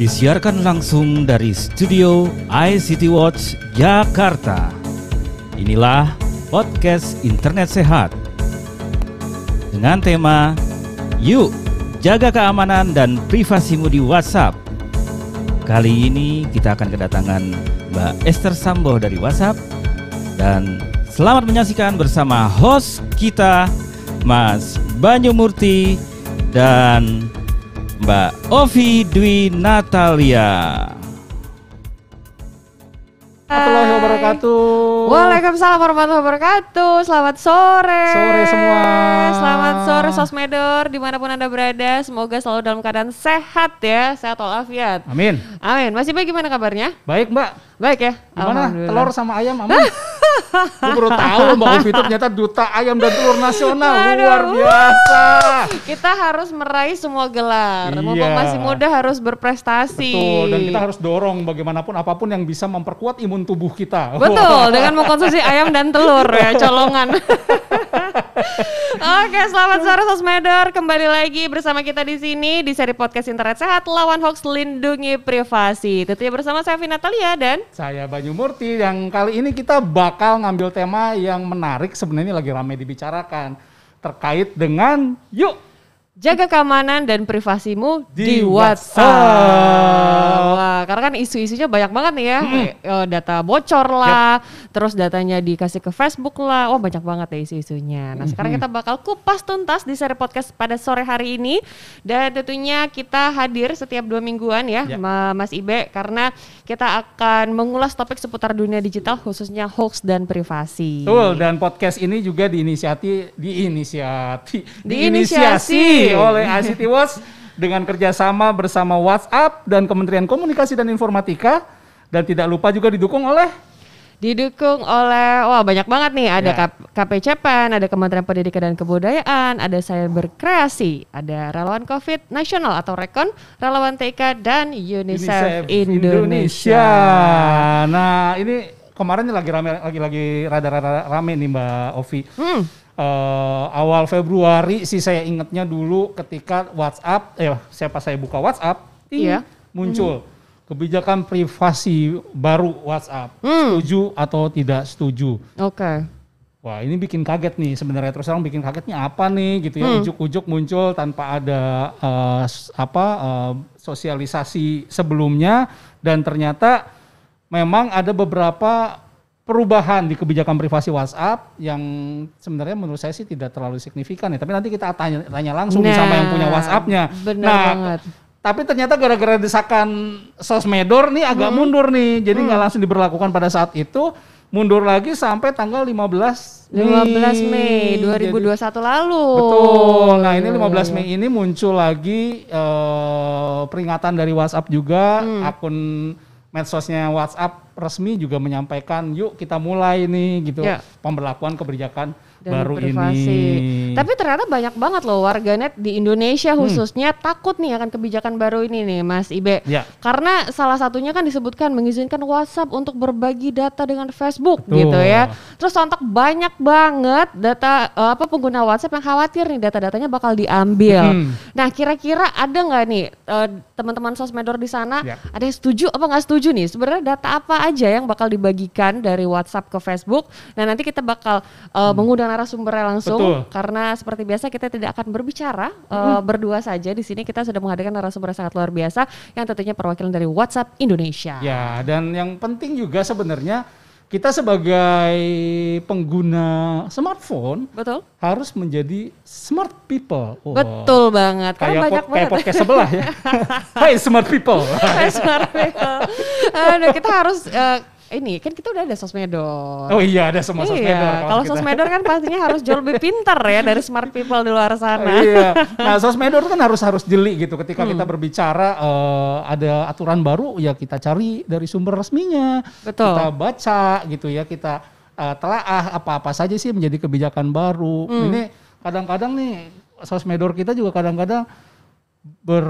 Disiarkan langsung dari studio ICT Watch Jakarta. Inilah podcast Internet Sehat dengan tema Yuk jaga keamanan dan privasimu di WhatsApp. Kali ini kita akan kedatangan Mbak Esther Sambo dari WhatsApp dan selamat menyaksikan bersama host kita Mas Banyu Murti dan Mbak Ovi Dwi Natalia. warahmatullahi wabarakatuh. Waalaikumsalam warahmatullahi wabarakatuh. Selamat sore. Sore semua. Selamat sore Sosmedor di mana pun anda berada. Semoga selalu dalam keadaan sehat ya, sehat walafiat. Amin. Amin. Masih baik gimana kabarnya? Baik Mbak. Baik ya. Gimana Alhamdulillah. telur sama ayam aman? Gue baru tahu Mbak Ovi itu ternyata duta ayam dan telur nasional. Aduh. Luar biasa. Kita harus meraih semua gelar. Mumpung Iya. masih muda harus berprestasi. Betul. Dan kita harus dorong bagaimanapun apa pun yang bisa memperkuat imun tubuh kita. Betul, dengan mengkonsumsi ayam dan telur ya, colongan. Oke, selamat sore Sosmedor. Kembali lagi bersama kita di sini di seri podcast Internet Sehat Lawan Hoax Lindungi Privasi. Tentunya bersama saya Vina Natalia dan Saya Banyu Murti yang kali ini kita bakal ngambil tema yang menarik sebenarnya lagi ramai dibicarakan terkait dengan yuk jaga keamanan dan privasimu Di di, WhatsApp. WhatsApp. Wah, karena kan isu-isunya banyak banget nih ya. Kayak, eh, data bocor lah, terus datanya dikasih ke Facebook lah. Wah, banyak banget ya isu-isunya. Nah, sekarang kita bakal kupas tuntas di seri podcast pada sore hari ini. Dan tentunya kita hadir setiap dua mingguan ya. Ma- Mas Ibe, karena kita akan mengulas topik seputar dunia digital khususnya hoax dan privasi. Betul dan podcast ini juga diinisiasi diinisiasi Oleh ICT Watch dengan kerjasama bersama WhatsApp dan Kementerian Komunikasi dan Informatika dan tidak lupa juga didukung oleh Didukung oleh wah banyak banget nih ada Ya. K- KPCPEN, ada Kementerian Pendidikan dan Kebudayaan, ada Cyber Kreasi, ada Relawan Covid Nasional atau Rekon, Relawan TK dan UNICEF, Indonesia. Nah ini kemarin lagi rame lagi lagi rada-rada rame nih Mbak Ovi. Hmm, Eh, awal Februari sih saya ingatnya dulu ketika WhatsApp, eh siapa saya buka WhatsApp, Iya. muncul kebijakan privasi baru WhatsApp. Hmm. Setuju atau tidak setuju? Oke. Wah ini bikin kaget nih sebenarnya terus terang bikin kagetnya apa nih gitu ya Hmm. ujuk-ujuk muncul tanpa ada s- apa eh, sosialisasi sebelumnya dan ternyata memang ada beberapa perubahan di kebijakan privasi WhatsApp yang sebenarnya menurut saya sih tidak terlalu signifikan ya tapi nanti kita tanya, tanya langsung nih sama yang punya Nah, WhatsAppnya. benar nah banget. tapi ternyata gara-gara desakan sosmedor nih Hmm. agak mundur nih jadi nggak langsung diberlakukan pada saat itu mundur lagi sampai tanggal 15 15 Mei Jadi- 2021 lalu. Betul. Nah, ini 15 Mei ini muncul lagi eh, peringatan dari WhatsApp juga Hmm. akun medsosnya WhatsApp resmi juga menyampaikan yuk kita mulai nih gitu Ya. pemberlakuan kebijakan dan baru privasi. ini. Tapi ternyata banyak banget loh warganet di Indonesia Hmm. khususnya takut nih akan kebijakan baru ini nih Mas Ibe. Ya. Karena salah satunya kan disebutkan mengizinkan WhatsApp untuk berbagi data dengan Facebook Betul. gitu ya. Terus sontak banyak banget data eh, apa pengguna WhatsApp yang khawatir nih data-datanya bakal diambil. Hmm. Nah kira-kira ada nggak nih eh, teman-teman sosmedor di sana Ya. ada yang setuju apa nggak setuju nih? Sebenarnya data apa aja yang bakal dibagikan dari WhatsApp ke Facebook? Nah nanti kita bakal eh, mengundang narasumbernya langsung Hmm. Betul. karena seperti biasa kita tidak akan berbicara eh, berdua saja di sini kita sudah menghadirkan narasumber yang sangat luar biasa yang tentunya perwakilan dari WhatsApp Indonesia. Ya, dan yang penting juga sebenarnya kita sebagai pengguna smartphone Betul? harus menjadi smart people. Wah. Betul banget. Kayak, banyak po- kayak banget. podcast sebelah ya. Hai smart people. Smart people. Aduh, kita harus eh, ini kan kita udah ada sosmedor. Oh iya ada semua sosmedor. Iya, kalau sosmedor kan pastinya harus jauh lebih pintar ya dari smart people di luar sana. iya. Nah, sosmedor kan harus harus jeli gitu. Ketika Hmm. kita berbicara eh, ada aturan baru, ya kita cari dari sumber resminya. Betul. Kita baca gitu ya. Kita eh, telaah apa-apa saja sih menjadi kebijakan baru. Hmm. Ini kadang-kadang nih sosmedor kita juga kadang-kadang ber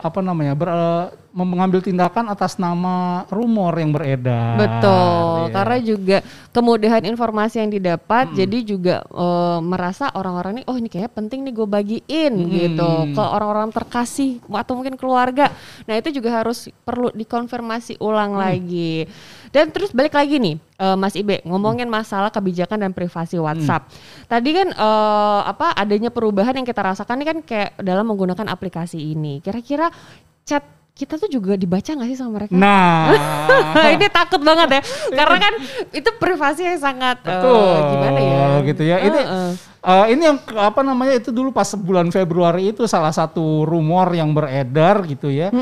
apa namanya ber, eh, mengambil tindakan atas nama rumor yang beredar. Betul, Iya. karena juga kemudahan informasi yang didapat, jadi juga eh, merasa orang-orang ini, oh ini kayaknya penting nih gue bagiin gitu ke orang-orang terkasih atau mungkin keluarga. Nah itu juga harus perlu dikonfirmasi ulang lagi. Dan terus balik lagi nih, eh, Mas Ibe ngomongin masalah kebijakan dan privasi WhatsApp. Tadi kan eh, apa adanya perubahan yang kita rasakan ini kan kayak dalam menggunakan aplikasi ini. Kira-kira chat kita tuh juga dibaca nggak sih sama mereka? Nah, ini takut banget ya karena kan itu privasi yang sangat eh, betul. gimana ya Gitu ya. Ini Heeh. eh, ini yang apa namanya itu dulu pas bulan Februari itu salah satu rumor yang beredar gitu ya.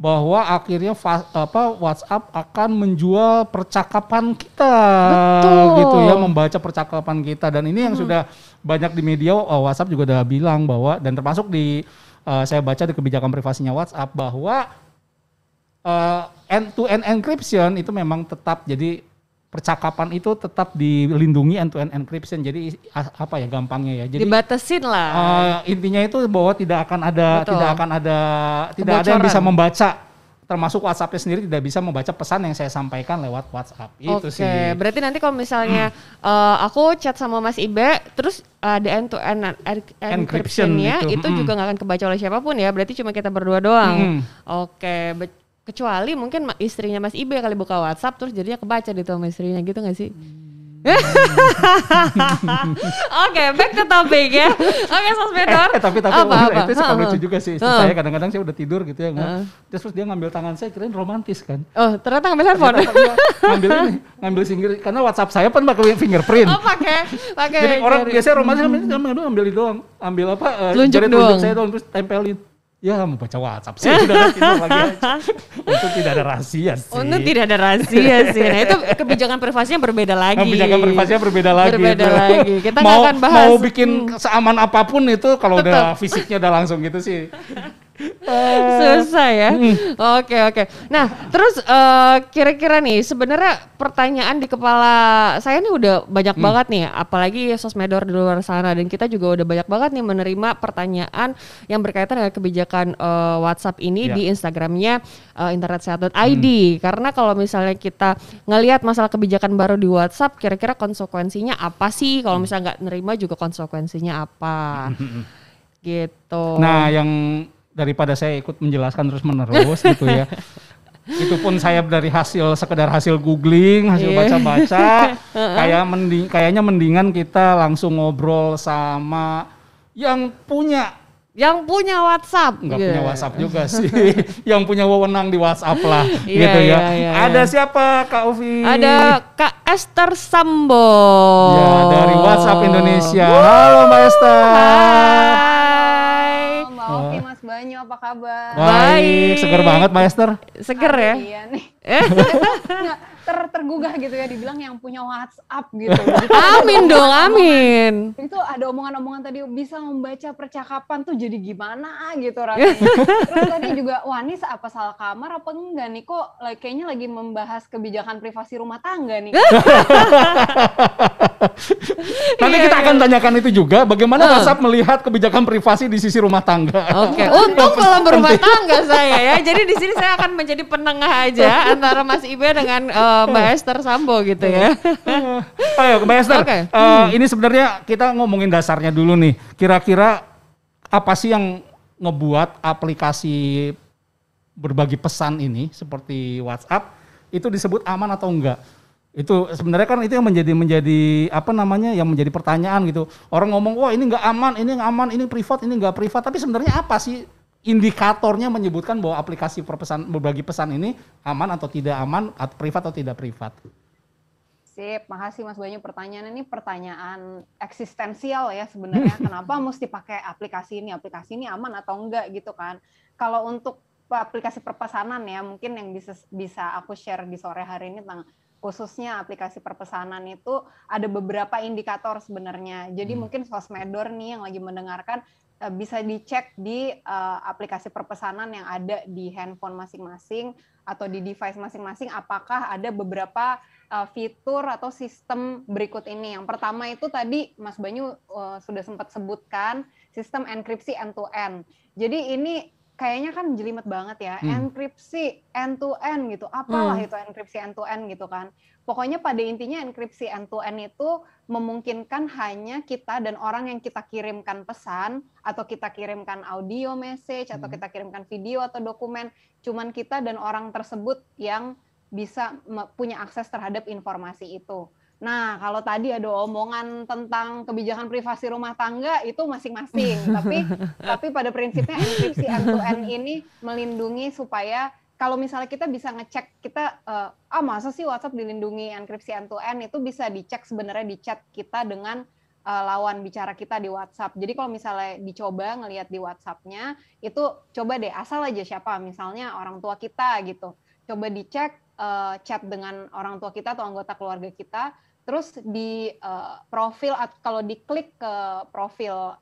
Bahwa akhirnya apa WhatsApp akan menjual percakapan kita. Betul. gitu ya, membaca percakapan kita. Dan ini yang sudah banyak di media oh, WhatsApp juga udah bilang bahwa dan termasuk di eh, saya baca di kebijakan privasinya WhatsApp bahwa eh, end to end encryption itu memang tetap jadi percakapan itu tetap dilindungi end to end encryption. Jadi apa ya gampangnya ya. Jadi dibatasin lah eh, intinya itu bahwa tidak akan ada Betul. tidak akan ada tidak ada yang Kebocoran. bisa membaca termasuk WhatsApp-nya sendiri tidak bisa membaca pesan yang saya sampaikan lewat WhatsApp. Itu Oke, sih. berarti nanti kalau misalnya eh, aku chat sama Mas Ibe, terus ada end to end Encryption encryptionnya, gitu, itu mm. juga nggak akan kebaca oleh siapa pun ya. Berarti cuma kita berdua doang. Mm. Oke, kecuali mungkin istrinya Mas Ibe kali buka WhatsApp, terus jadinya kebaca di sama istrinya gitu nggak sih? Oke, back to topic ya. Oke, Sosmedor. Eh, tapi tapi apa, apa? itu suka lucu juga sih. Istri. Saya kadang-kadang saya udah tidur gitu ya. Heeh. terus terus dia ngambil tangan saya kirain romantis kan. Oh, ternyata ngambil handphone. Ternyata ngambil ini, ngambil singgir karena WhatsApp saya kan pakai fingerprint. Oh, pakai pakai Jadi orang jari. biasanya romantis ambil, ambil, ambil itu doang, ambil apa? eh, Telunjuk jari doang. saya doang terus tempelin. Ya mau baca WhatsApp sih udah tidur lagi aja. Untuk tidak ada rahasia sih. Untung tidak ada rahasia sih. Nah itu kebijakan privasinya berbeda lagi. Kebijakan privasinya berbeda lagi. Berbeda itu. lagi. Kita mau, akan bahas. Mau bikin seaman apa pun itu kalau udah fisiknya udah langsung gitu sih. Susah ya. Oke oke. Nah terus eh, kira-kira nih sebenarnya pertanyaan di kepala saya nih udah banyak banget nih. Apalagi sosmedor di luar sana dan kita juga udah banyak banget nih menerima pertanyaan yang berkaitan dengan kebijakan eh, WhatsApp ini Ya. di Instagramnya eh, internetsehat.id. Karena kalau misalnya kita ngelihat masalah kebijakan baru di WhatsApp, kira-kira konsekuensinya apa sih? Kalau misalnya nggak nerima juga konsekuensinya apa? gitu. Nah, yang daripada saya ikut menjelaskan terus menerus gitu ya. Itu pun saya dari hasil sekedar hasil googling, hasil Iya. baca-baca, kayak mending kayaknya mendingan kita langsung ngobrol sama yang punya yang punya WhatsApp. nggak Gitu. punya WhatsApp juga sih, yang punya wewenang di WhatsApp lah, Iya, gitu ya. iya, iya, Ada siapa Kak Ufi? Ada Kak Esther Sambo. Ya dari WhatsApp Indonesia. Halo Mbak Esther. Hai. Halo Mbak Oki, Mas Banyu, apa kabar? Baik, Baik. seger banget Mbak Esther. Seger ya? Iya nih. Eh, Nggak, ter tergugah gitu ya dibilang yang punya WhatsApp gitu. Gitu. amin dong, amin. Itu ada omongan-omongan tadi bisa membaca percakapan tuh jadi gimana gitu rasanya. Terus tadi juga wah ini apa salah kamar apa enggak nih kok kayaknya lagi membahas kebijakan privasi rumah tangga nih. Nanti kita akan tanyakan itu juga bagaimana Ah. WhatsApp melihat kebijakan privasi di sisi rumah tangga. Oke, untung belum berumah tangga saya ya. Jadi di sini saya akan menjadi penengah aja antara Mas Ibe dengan eh, Mbak Esther Sambo gitu ya. Ayo Mbak Esther, Oke. eh, ini sebenarnya kita ngomongin dasarnya dulu nih. Kira-kira apa sih yang ngebuat aplikasi berbagi pesan ini seperti WhatsApp itu disebut aman atau enggak? Itu sebenarnya kan itu yang menjadi menjadi apa namanya yang menjadi pertanyaan gitu. Orang ngomong wah ini enggak aman, ini nggak aman, ini privat, ini enggak privat. Tapi sebenarnya apa sih indikatornya menyebutkan bahwa aplikasi perpesan berbagi pesan ini aman atau tidak aman, atau privat atau tidak privat? Sip, makasih Mas Banyu pertanyaan ini pertanyaan eksistensial ya sebenarnya. Kenapa mesti pakai aplikasi ini? Aplikasi ini aman atau enggak gitu kan? Kalau untuk aplikasi perpesanan ya, mungkin yang bisa bisa aku share di sore hari ini tentang khususnya aplikasi perpesanan itu ada beberapa indikator sebenarnya. Jadi Hmm. mungkin sosmedor nih yang lagi mendengarkan bisa dicek di eh, aplikasi perpesanan yang ada di handphone masing-masing atau di device masing-masing apakah ada beberapa uh, fitur atau sistem berikut ini. Yang pertama itu tadi Mas Banyu uh, sudah sempat sebutkan sistem enkripsi end to end. Jadi ini kayaknya kan jelimet banget ya. Hmm. Enkripsi end to end gitu. Apalah Hmm. itu enkripsi end to end gitu kan. Pokoknya pada intinya enkripsi end to end itu memungkinkan hanya kita dan orang yang kita kirimkan pesan atau kita kirimkan audio message atau Hmm. kita kirimkan video atau dokumen cuman kita dan orang tersebut yang bisa punya akses terhadap informasi itu. Nah, kalau tadi ada omongan tentang kebijakan privasi rumah tangga itu masing-masing, tapi tapi pada prinsipnya enkripsi end to end ini melindungi supaya kalau misalnya kita bisa ngecek kita eh, ah masa sih WhatsApp dilindungi enkripsi end to end itu bisa dicek sebenarnya di chat kita dengan eh, lawan bicara kita di WhatsApp. Jadi kalau misalnya dicoba ngelihat di WhatsApp-nya itu coba deh asal aja siapa misalnya orang tua kita gitu. Coba dicek eh, chat dengan orang tua kita atau anggota keluarga kita terus di eh, profil at- kalau diklik ke profil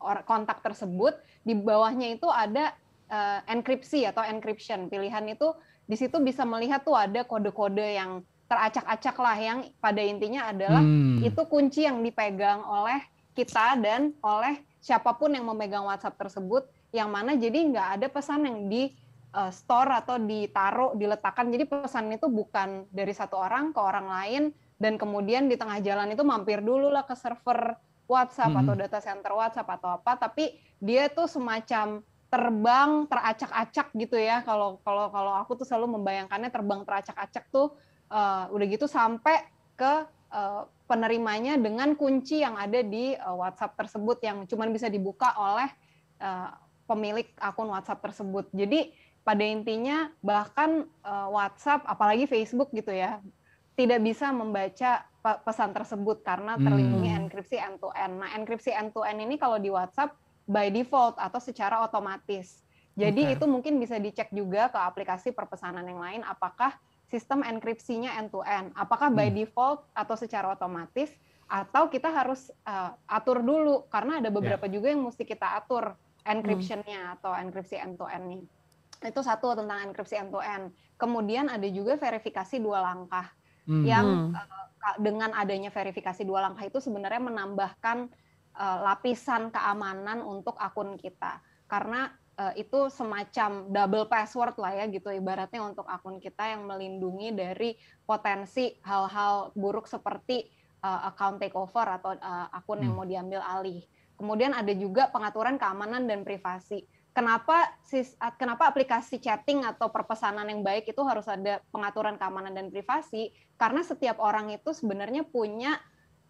or- kontak tersebut di bawahnya itu ada eh, enkripsi atau encryption pilihan itu di situ bisa melihat tuh ada kode-kode yang teracak-acak lah yang pada intinya adalah Hmm. itu kunci yang dipegang oleh kita dan oleh siapa pun yang memegang WhatsApp tersebut yang mana jadi nggak ada pesan yang di uh, store atau ditaruh diletakkan jadi pesan itu bukan dari satu orang ke orang lain dan kemudian di tengah jalan itu mampir dulu lah ke server WhatsApp Mhm. atau data center WhatsApp atau apa tapi dia tuh semacam terbang teracak-acak gitu ya kalau kalau kalau aku tuh selalu membayangkannya terbang teracak-acak tuh uh, udah gitu sampai ke uh, penerimanya dengan kunci yang ada di uh, WhatsApp tersebut yang cuma bisa dibuka oleh uh, pemilik akun WhatsApp tersebut. Jadi pada intinya bahkan uh, WhatsApp apalagi Facebook gitu ya tidak bisa membaca pe- pesan tersebut karena Hmm. terlindungi enkripsi end to end. Nah, enkripsi end to end ini kalau di WhatsApp by default atau secara otomatis. Jadi Oke. itu mungkin bisa dicek juga ke aplikasi perpesanan yang lain apakah sistem enkripsinya end to end. Apakah by Hmm. default atau secara otomatis atau kita harus uh, atur dulu karena ada beberapa juga yang mesti kita atur encryption-nya atau enkripsi end to end-nya. Itu satu tentang enkripsi end to end. Kemudian ada juga verifikasi dua langkah Hmm. yang uh, dengan adanya verifikasi dua langkah itu sebenarnya menambahkan uh, lapisan keamanan untuk akun kita karena uh, itu semacam double password lah ya gitu ibaratnya untuk akun kita yang melindungi dari potensi hal-hal buruk seperti uh, account takeover atau uh, akun yang Hmm. mau diambil alih. Kemudian ada juga pengaturan keamanan dan privasi. Kenapa sis, kenapa aplikasi chatting atau perpesanan yang baik itu harus ada pengaturan keamanan dan privasi? Karena setiap orang itu sebenarnya punya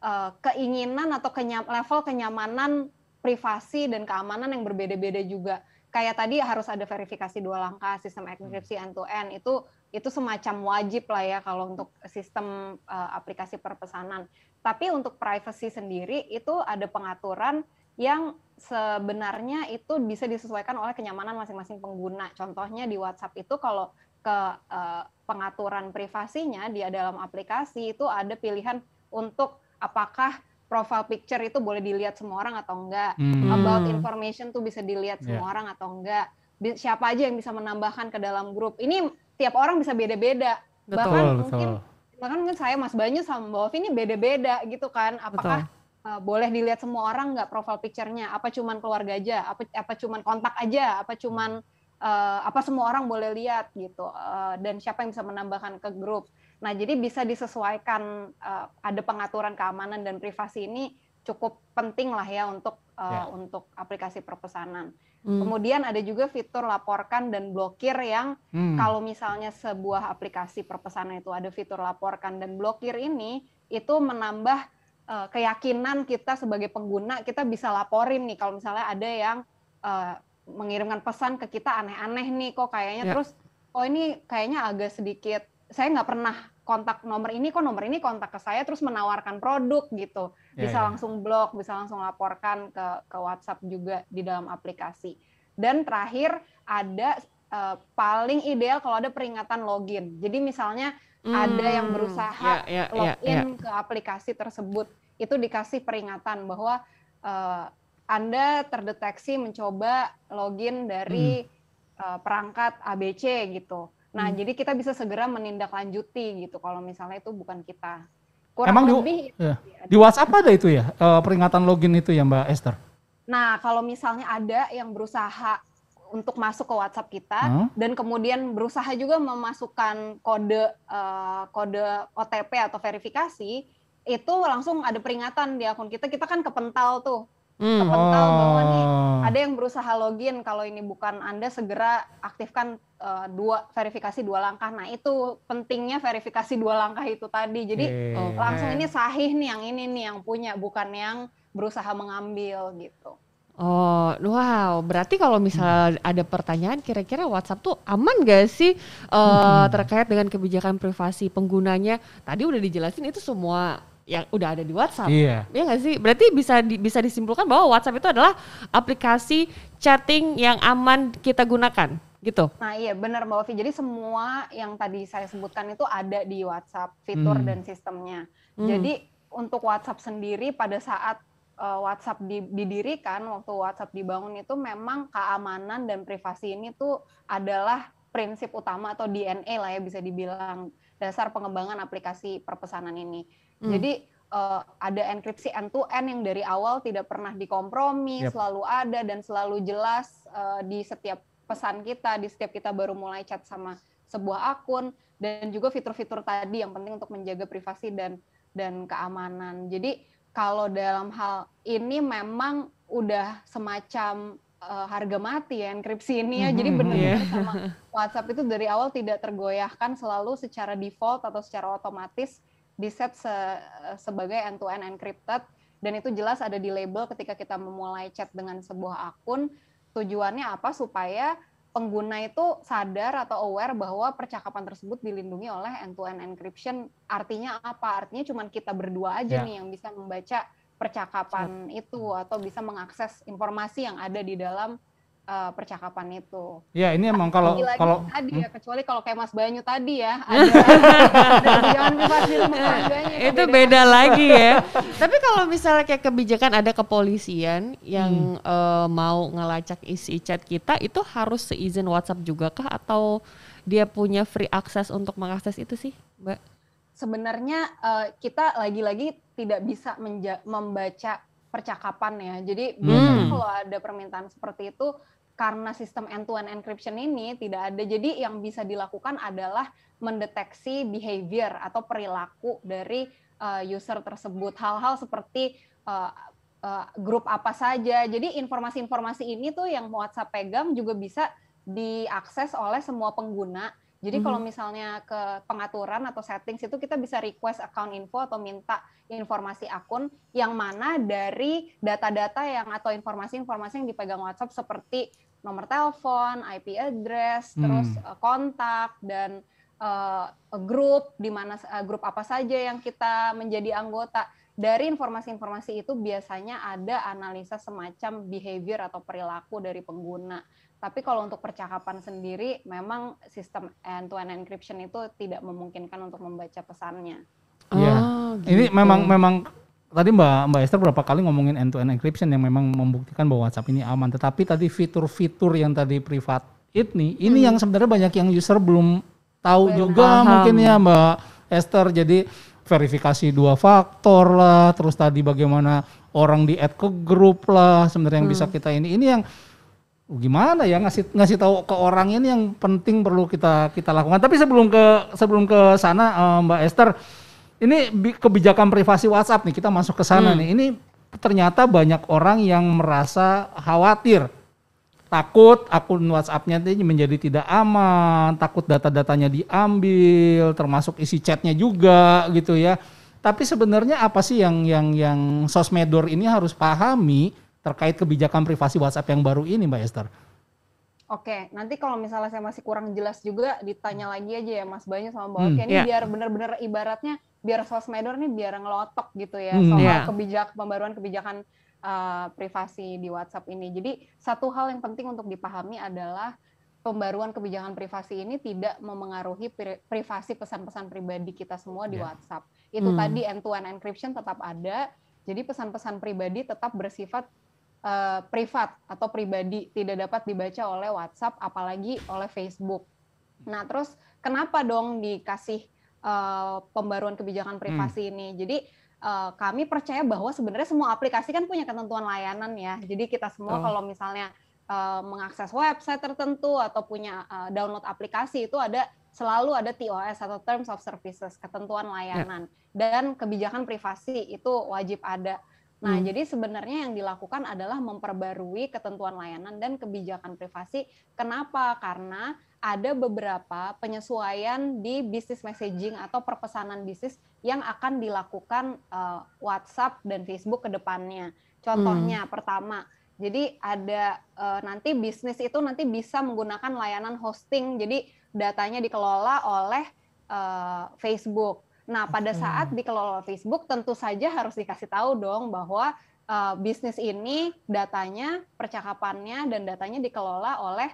uh, keinginan atau kenyam, level kenyamanan privasi dan keamanan yang berbeda-beda juga. Kayak tadi harus ada verifikasi dua langkah, sistem enkripsi end to end itu itu semacam wajib lah ya kalau untuk sistem uh, aplikasi perpesanan. Tapi untuk privacy sendiri itu ada pengaturan yang sebenarnya itu bisa disesuaikan oleh kenyamanan masing-masing pengguna. Contohnya di WhatsApp itu kalau ke uh, pengaturan privasinya di dalam aplikasi itu ada pilihan untuk apakah profile picture itu boleh dilihat semua orang atau enggak. Hmm. About information tuh bisa dilihat Yeah. semua orang atau enggak. Siapa aja yang bisa menambahkan ke dalam grup. Ini tiap orang bisa beda-beda. Betul. Bahkan Betul, mungkin betul. bahkan mungkin saya Mas Banyu sama Mbak Ovi ini beda-beda gitu kan. Apakah uh, boleh dilihat semua orang nggak profile picture-nya? Apa cuman keluarga aja? Apa apa cuman kontak aja? Apa cuman uh, apa semua orang boleh lihat gitu? Uh, dan siapa yang bisa menambahkan ke grup? Nah, jadi bisa disesuaikan uh, ada pengaturan keamanan dan privasi ini cukup penting lah ya untuk uh, Ya. untuk aplikasi perpesanan. Hmm. Kemudian ada juga fitur laporkan dan blokir yang Hmm. kalau misalnya sebuah aplikasi perpesanan itu ada fitur laporkan dan blokir ini itu menambah eh, keyakinan kita sebagai pengguna kita bisa laporin nih kalau misalnya ada yang eh, mengirimkan pesan ke kita aneh-aneh nih kok kayaknya Ya. terus oh ini kayaknya agak sedikit saya nggak pernah kontak nomor ini kok nomor ini kontak ke saya terus menawarkan produk gitu Ya, bisa ya. langsung blok bisa langsung laporkan ke ke WhatsApp juga di dalam aplikasi dan terakhir ada eh, paling ideal kalau ada peringatan login jadi misalnya ada yang Hmm. berusaha Ya, ya, ya, login ya. ke aplikasi tersebut itu dikasih peringatan bahwa eh, Anda terdeteksi mencoba login dari eh, perangkat ABC gitu. Nah, Hmm. jadi kita bisa segera menindaklanjuti gitu kalau misalnya itu bukan kita. Emang di- lebih ya. Di WhatsApp ada itu ya eh, peringatan login itu ya Mbak Esther. Nah, kalau misalnya ada yang berusaha untuk masuk ke WhatsApp kita Hah? dan kemudian berusaha juga memasukkan kode eh, kode OTP atau verifikasi itu langsung ada peringatan di akun kita kita kan kepental tuh Hmm. kepental bahwa nih Oh. ada yang berusaha login kalau ini bukan anda segera aktifkan eh, dua verifikasi dua langkah nah itu pentingnya verifikasi dua langkah itu tadi jadi. Oh, langsung ini sahih nih yang ini nih yang punya bukan yang berusaha mengambil gitu Oh, wow. Berarti kalau misalnya ada pertanyaan, kira-kira WhatsApp tuh aman gak sih eh, terkait dengan kebijakan privasi penggunanya? Tadi udah dijelasin itu semua yang udah ada di WhatsApp. Iya. Ya nggak sih? Berarti bisa di- bisa disimpulkan bahwa WhatsApp itu adalah aplikasi chatting yang aman kita gunakan, gitu. Nah iya benar Mbak Ovi. Jadi semua yang tadi saya sebutkan itu ada di WhatsApp fitur Hmm. dan sistemnya. Hmm. Jadi untuk WhatsApp sendiri pada saat uh, WhatsApp di- didirikan, waktu WhatsApp dibangun itu memang keamanan dan privasi ini tuh adalah prinsip utama atau DNA lah ya bisa dibilang dasar pengembangan aplikasi perpesanan ini. Hmm. Jadi uh, ada enkripsi end to end yang dari awal tidak pernah dikompromi, Yap. selalu ada dan selalu jelas uh, di setiap pesan kita, di setiap kita baru mulai chat sama sebuah akun dan juga fitur-fitur tadi yang penting untuk menjaga privasi dan dan keamanan. Jadi kalau dalam hal ini memang udah semacam uh, harga mati ya enkripsi ini ya. Jadi Mhm, benar-benar iya. sama WhatsApp itu dari awal tidak tergoyahkan selalu secara default atau secara otomatis di set se- sebagai end to end encrypted dan itu jelas ada di label ketika kita memulai chat dengan sebuah akun tujuannya apa supaya pengguna itu sadar atau aware bahwa percakapan tersebut dilindungi oleh end to end encryption. Artinya apa? Artinya cuma kita berdua aja Ya. nih yang bisa membaca percakapan itu atau bisa mengakses informasi yang ada di dalam uh, percakapan itu Ya ini emang kalau lagi-lagi kalau tadi Hmm? ya kecuali kalau kayak Mas Banyu tadi ya ada ada kebijakan privasi rumah tangganya itu beda lagi ya. Tapi kalau misalnya kayak kebijakan ada kepolisian yang eh, mau ngelacak isi chat kita, itu harus seizin WhatsApp juga kah atau dia punya free access untuk mengakses itu sih, Mbak? sebenarnya eh, kita lagi-lagi tidak bisa menja- membaca percakapan ya. Jadi biasanya Hmm. kalau ada permintaan seperti itu karena sistem end to end encryption ini tidak ada jadi yang bisa dilakukan adalah mendeteksi behavior atau perilaku dari eh, user tersebut. Hal-hal seperti eh, eh, grup apa saja. Jadi informasi-informasi ini tuh yang WhatsApp pegang juga bisa diakses oleh semua pengguna jadi Mhm. kalau misalnya ke pengaturan atau settings itu kita bisa request account info atau minta informasi akun yang mana dari data-data yang atau informasi-informasi yang dipegang WhatsApp seperti nomor telepon, IP address, Hmm. terus eh, kontak dan eh, grup di mana eh, grup apa saja yang kita menjadi anggota. Dari informasi-informasi itu biasanya ada analisa semacam behavior atau perilaku dari pengguna. Tapi kalau untuk percakapan sendiri, memang sistem end-to-end encryption itu tidak memungkinkan untuk membaca pesannya. Iya. Oh, Ini gitu. memang memang tadi Mbak Mbak Esther berapa kali ngomongin end to end encryption yang memang membuktikan bahwa WhatsApp ini aman. Tetapi tadi fitur-fitur yang tadi privat ini ini yang sebenarnya banyak yang user belum tahu juga paham. mungkin ya Mbak Esther. Jadi verifikasi dua faktor lah, terus tadi bagaimana orang di add ke grup lah sebenarnya yang bisa kita ini. Ini yang gimana ya ngasih ngasih tahu ke orang ini yang penting perlu kita kita lakukan. Tapi sebelum ke sebelum ke sana eh, Mbak Esther, ini bi- kebijakan privasi WhatsApp nih kita masuk ke sana Hmm. nih. Ini ternyata banyak orang yang merasa khawatir, takut akun WhatsApp-nya ini menjadi tidak aman, takut data-datanya diambil, termasuk isi chatnya juga gitu ya. Tapi sebenarnya apa sih yang yang yang sosmedor ini harus pahami terkait kebijakan privasi WhatsApp yang baru ini, Mbak Esther? Oke, nanti kalau misalnya saya masih kurang jelas juga, ditanya lagi aja ya Mas Banyu sama Mbak Hmm, Oki. Ini iya. biar benar-benar ibaratnya, biar sosmedor nih biar ngelotok gitu ya, Hmm. soal Iya. kebijak, pembaruan kebijakan uh, privasi di WhatsApp ini. Jadi satu hal yang penting untuk dipahami adalah pembaruan kebijakan privasi ini tidak memengaruhi pri- privasi pesan-pesan pribadi kita semua di Ya. WhatsApp. Itu Hmm. tadi end-to-end encryption tetap ada, jadi pesan-pesan pribadi tetap bersifat eh, privat atau pribadi, tidak dapat dibaca oleh WhatsApp, apalagi oleh Facebook. Nah, terus kenapa dong dikasih eh, pembaruan kebijakan privasi ini? Jadi eh, kami percaya bahwa sebenarnya semua aplikasi kan punya ketentuan layanan ya. Jadi kita semua Betul. kalau misalnya uh, mengakses website tertentu atau punya uh, download aplikasi itu ada selalu ada TOS atau Terms of Services, ketentuan layanan ya. dan kebijakan privasi itu wajib ada. Nah, hmm. jadi sebenarnya yang dilakukan adalah memperbarui ketentuan layanan dan kebijakan privasi. Kenapa? Karena ada beberapa penyesuaian di bisnis messaging atau perpesanan bisnis yang akan dilakukan uh, WhatsApp dan Facebook ke depannya. Contohnya hmm. pertama, jadi ada uh, nanti bisnis itu nanti bisa menggunakan layanan hosting. Jadi datanya dikelola oleh uh, Facebook. Nah, pada saat dikelola Facebook tentu saja harus dikasih tahu dong bahwa uh, bisnis ini datanya, percakapannya dan datanya dikelola oleh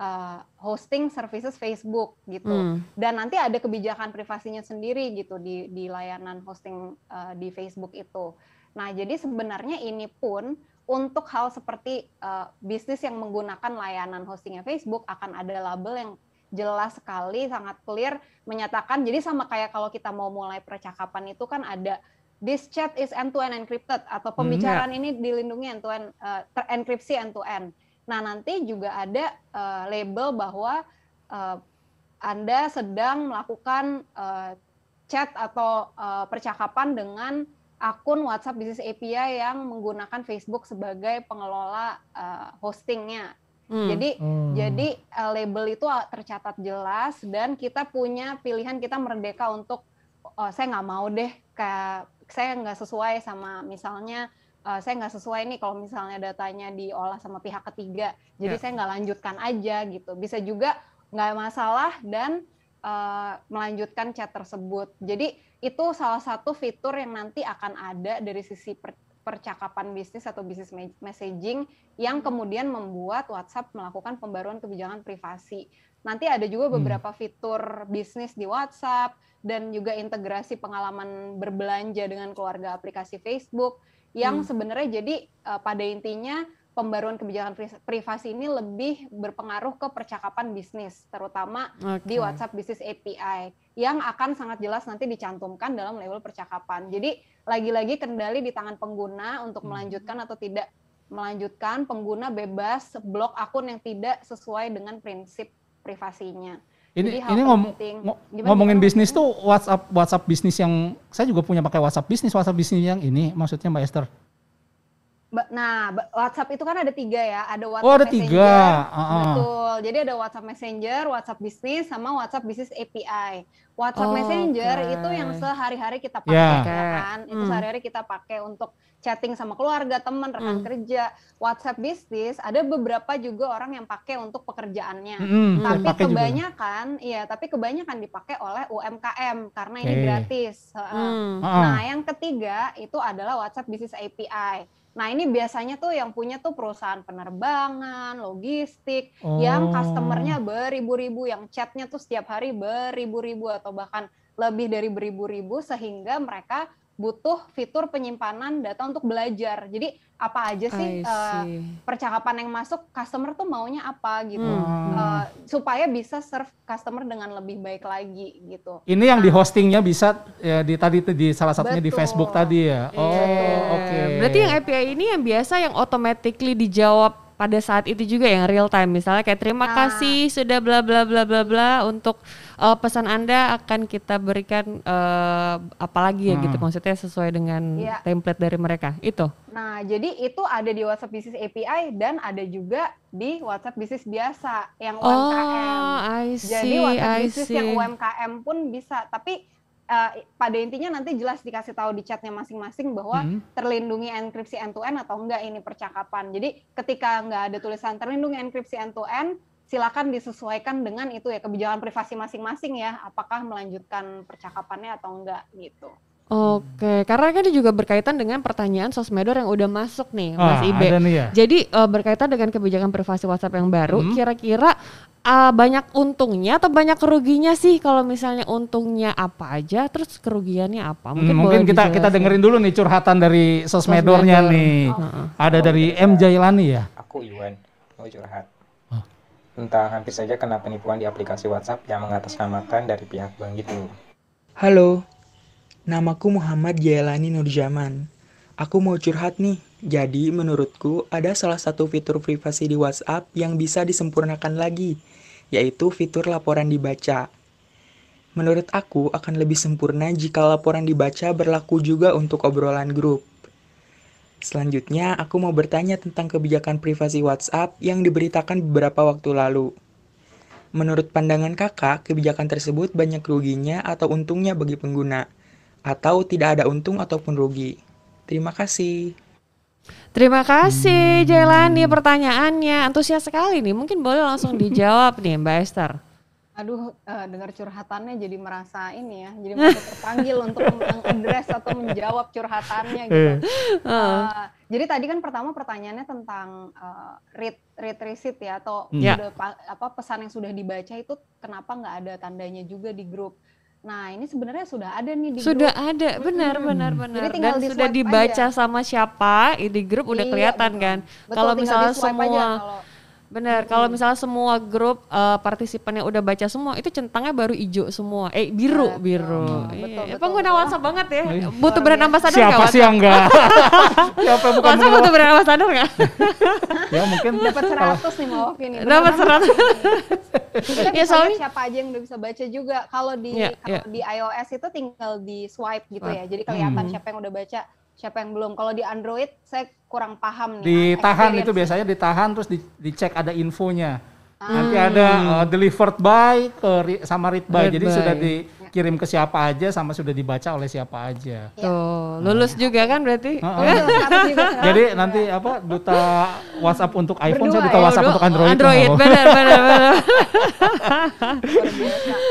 uh, hosting services Facebook gitu. Hmm. Dan nanti ada kebijakan privasinya sendiri gitu di di layanan hosting uh, di Facebook itu. Nah, jadi sebenarnya ini pun untuk hal seperti uh, bisnis yang menggunakan layanan hostingnya Facebook akan ada label yang jelas sekali, sangat clear menyatakan. Jadi sama kayak kalau kita mau mulai percakapan itu kan ada this chat is end-to-end encrypted atau hmm, pembicaraan hmm, ya. ini dilindungi end-to-end uh, terenkripsi end-to-end. Nah, nanti juga ada uh, label bahwa uh, Anda sedang melakukan uh, chat atau uh, percakapan dengan akun WhatsApp Business API yang menggunakan Facebook sebagai pengelola uh, hostingnya. Hmm. Jadi hmm. jadi uh, label itu tercatat jelas dan kita punya pilihan kita merdeka untuk oh, saya nggak mau deh kayak saya nggak sesuai sama misalnya uh, saya nggak sesuai nih kalau misalnya datanya diolah sama pihak ketiga, jadi yeah. saya nggak lanjutkan aja gitu. Bisa juga nggak masalah dan uh, melanjutkan chat tersebut. Jadi itu salah satu fitur yang nanti akan ada dari sisi per percakapan bisnis atau bisnis messaging yang kemudian membuat WhatsApp melakukan pembaruan kebijakan privasi. Nanti ada juga hmm. beberapa fitur bisnis di WhatsApp dan juga integrasi pengalaman berbelanja dengan keluarga aplikasi Facebook yang hmm. sebenarnya jadi uh, pada intinya pembaruan kebijakan privasi ini lebih berpengaruh ke percakapan bisnis, terutama okay. di WhatsApp Business API yang akan sangat jelas nanti dicantumkan dalam label percakapan. Jadi lagi-lagi kendali di tangan pengguna untuk hmm. melanjutkan atau tidak melanjutkan. Pengguna bebas blok akun yang tidak sesuai dengan prinsip privasinya. Ini ini ngom, ngomongin bisnis tuh WhatsApp WhatsApp bisnis yang saya juga punya pakai WhatsApp bisnis WhatsApp bisnis yang ini maksudnya Mbak Esther. Nah, WhatsApp itu kan ada tiga ya, ada WhatsApp oh, ada Messenger, tiga. Uh -uh. betul. Jadi ada WhatsApp Messenger, WhatsApp Bisnis, sama WhatsApp Bisnis API. WhatsApp oh, Messenger okay. itu yang sehari-hari kita pakai yeah. Ya kan, hmm. itu sehari-hari kita pakai untuk chatting sama keluarga, teman, rekan hmm. kerja. WhatsApp Bisnis ada beberapa juga orang yang pakai untuk pekerjaannya. Hmm, tapi kebanyakan, juga. iya, tapi kebanyakan dipakai oleh UMKM karena okay. ini gratis. Hmm. Nah, yang ketiga itu adalah WhatsApp Bisnis API Nah ini biasanya tuh yang punya tuh perusahaan penerbangan, logistik, oh. yang customernya beribu-ribu, yang chatnya tuh setiap hari beribu-ribu atau bahkan lebih dari beribu-ribu sehingga mereka butuh fitur penyimpanan data untuk belajar. Jadi apa aja sih uh, percakapan yang masuk customer tuh maunya apa gitu hmm. uh, supaya bisa serve customer dengan lebih baik lagi gitu. Ini yang nah, di hostingnya bisa ya di tadi di salah satunya betul. di Facebook tadi ya. Iya. Oh oke. Okay. Berarti yang API ini yang biasa yang automatically dijawab pada saat itu juga yang real time misalnya kayak terima nah. kasih sudah bla bla bla bla bla untuk uh, pesan anda akan kita berikan uh, apa lagi ya gitu, hmm. gitu maksudnya sesuai dengan ya. template dari mereka itu nah jadi itu ada di WhatsApp Business API dan ada juga di WhatsApp Business biasa yang UMKM oh, I see, jadi WhatsApp I Business see. yang UMKM pun bisa tapi uh, pada intinya nanti jelas dikasih tahu di chatnya masing-masing bahwa hmm. terlindungi enkripsi end to end atau enggak ini percakapan. Jadi ketika enggak ada tulisan terlindungi enkripsi end to end, silakan disesuaikan dengan itu ya kebijakan privasi masing-masing ya, apakah melanjutkan percakapannya atau enggak gitu. Oke, karena kan ini juga berkaitan dengan pertanyaan sosmedor yang udah masuk nih, Mas ah, Ibe. Ya? Jadi uh, berkaitan dengan kebijakan privasi WhatsApp yang baru, hmm. Uh, banyak untungnya atau banyak keruginya sih? Kalau misalnya untungnya apa aja, terus kerugiannya apa? Mungkin, hmm, mungkin kita kita dengerin dulu nih curhatan dari sosmedornya Sosmedor. nih. Oh. Ada dari M Jailani ya. Aku Iwan, mau curhat. Oh. Tentang hampir saja kena penipuan di aplikasi WhatsApp yang mengatasnamakan dari pihak bank itu. Halo, Namaku Muhammad Jailani Nurjaman. Aku mau curhat nih. Jadi, menurutku ada salah satu fitur privasi di WhatsApp yang bisa disempurnakan lagi, yaitu fitur laporan dibaca. Menurut aku akan lebih sempurna jika laporan dibaca berlaku juga untuk obrolan grup. Selanjutnya, aku mau bertanya tentang kebijakan privasi WhatsApp yang diberitakan beberapa waktu lalu. Menurut pandangan kakak, kebijakan tersebut banyak ruginya atau untungnya bagi pengguna, atau tidak ada untung ataupun rugi. Terima kasih. Terima kasih Jailani pertanyaannya. Antusias sekali nih. Mungkin boleh langsung dijawab nih Mbak Esther. Aduh, uh, dengar curhatannya jadi merasa ini ya, jadi merasa terpanggil untuk mengadres atau menjawab curhatannya gitu. Uh, jadi tadi kan pertama pertanyaannya tentang uh, read read receipt ya atau Ya. sudah pa- apa pesan yang sudah dibaca itu kenapa nggak ada tandanya juga di grup. Nah ini sebenarnya sudah ada nih di Sudah grup. ada, benar Mm-mm. benar benar. Jadi Dan di sudah dibaca aja. sama siapa di grup udah Iya, kelihatan betul. kan. Betul, Kalau misalnya semua kalau- Benar, kalau misalnya semua grup eh, partisipan yang udah baca semua itu centangnya baru hijau semua. Eh biru, Betul. biru. Hmm, Iya. betul, Ya, betul, pengguna betul. WhatsApp banget ya. Butuh brand ambassador Siapa sih yang enggak? Siapa bukan WhatsApp butuh brand ambassador nggak? Ya mungkin dapat kalau 100 nih mau ini. Dapat 100. Kita Ya, soalnya- siapa aja yang udah bisa baca juga. Kalau di Iya, kalau iya. di iOS itu tinggal di swipe gitu ya. Jadi kelihatan Hmm. siapa yang udah baca, siapa yang belum. Kalau di Android saya kurang paham nih. ditahan itu biasanya ditahan terus di- dicek ada infonya. Ah. Nanti ada uh, delivered by ke sama read by. Read Jadi by. sudah dikirim ke siapa aja sama sudah dibaca oleh siapa aja. Tuh, lulus juga kan berarti? Harus juga. Jadi nanti apa duta WhatsApp untuk iPhone, saya duta ya, WhatsApp untuk Android. Android, Nggak benar benar benar.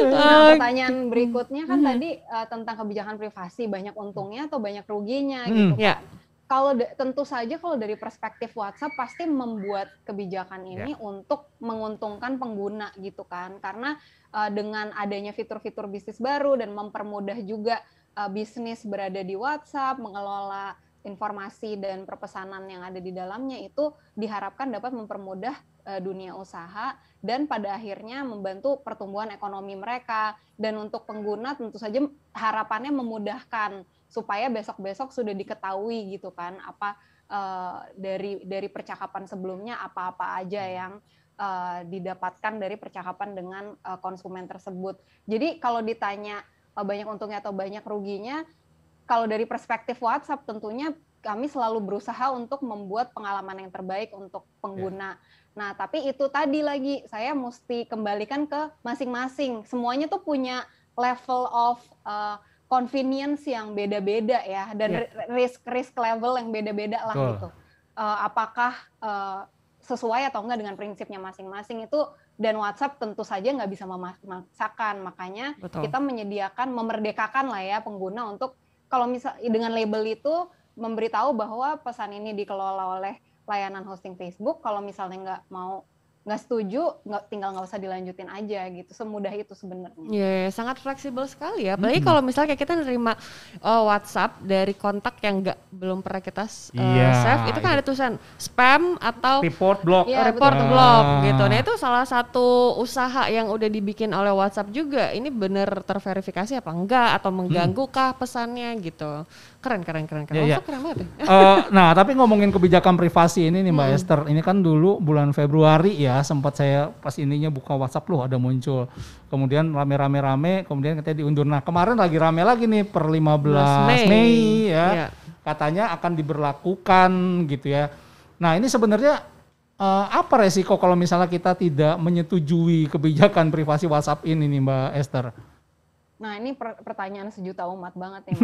Nah, pertanyaan berikutnya kan Hmm. tadi uh, tentang kebijakan privasi banyak untungnya atau banyak ruginya Hmm. gitu Ya. kan. Kalau tentu saja kalau dari perspektif WhatsApp pasti membuat kebijakan ini untuk menguntungkan pengguna gitu kan. Karena uh, dengan adanya fitur-fitur bisnis baru dan mempermudah juga uh, bisnis berada di WhatsApp, mengelola informasi dan perpesanan yang ada di dalamnya itu diharapkan dapat mempermudah uh, dunia usaha dan pada akhirnya membantu pertumbuhan ekonomi mereka dan untuk pengguna tentu saja harapannya memudahkan supaya besok-besok sudah diketahui gitu kan apa eh, dari dari percakapan sebelumnya apa-apa aja yang eh, didapatkan dari percakapan dengan eh, konsumen tersebut. Jadi kalau ditanya eh, banyak untungnya atau banyak ruginya, kalau dari perspektif WhatsApp tentunya kami selalu berusaha untuk membuat pengalaman yang terbaik untuk pengguna. Nah, tapi itu tadi lagi saya mesti kembalikan ke masing-masing. Semuanya tuh punya level of uh, convenience yang beda-beda ya dan ri- risk risk level yang beda-beda lah Betul. gitu. Uh, apakah uh, sesuai atau enggak dengan prinsipnya masing-masing itu dan WhatsApp tentu saja nggak bisa memaksakan. Makanya Betul. kita menyediakan memerdekakan lah ya pengguna untuk kalau misal dengan label itu memberitahu bahwa pesan ini dikelola oleh layanan hosting Facebook. Kalau misalnya nggak mau nggak setuju, nggak tinggal nggak usah dilanjutin aja gitu. Semudah itu sebenarnya. Ya, sangat fleksibel sekali ya. Apalagi kalau misalnya kayak kita nerima uh, WhatsApp dari kontak yang nggak belum pernah kita uh, Iya, save, itu kan iya. ada tulisan spam atau Report blog. Iya, report betul. blog Ah. gitu. Nah itu salah satu usaha yang udah dibikin oleh WhatsApp juga. Ini bener terverifikasi apa enggak atau mengganggu kah pesannya gitu. Keren keren keren keren. Iya, iya. WhatsApp keren banget ya. Eh, nah, tapi ngomongin kebijakan privasi ini nih Mbak Esther, ini kan dulu bulan Februari ya sempat saya pas ininya buka WhatsApp loh ada muncul. Kemudian rame-rame rame, kemudian katanya diundur. Nah, kemarin lagi rame lagi nih per 15 Mei, Mei. ya. Iya. Katanya akan diberlakukan gitu ya. Nah, ini sebenarnya eh, apa resiko kalau misalnya kita tidak menyetujui kebijakan privasi WhatsApp ini nih Mbak Esther? Nah ini per- pertanyaan sejuta umat banget ya.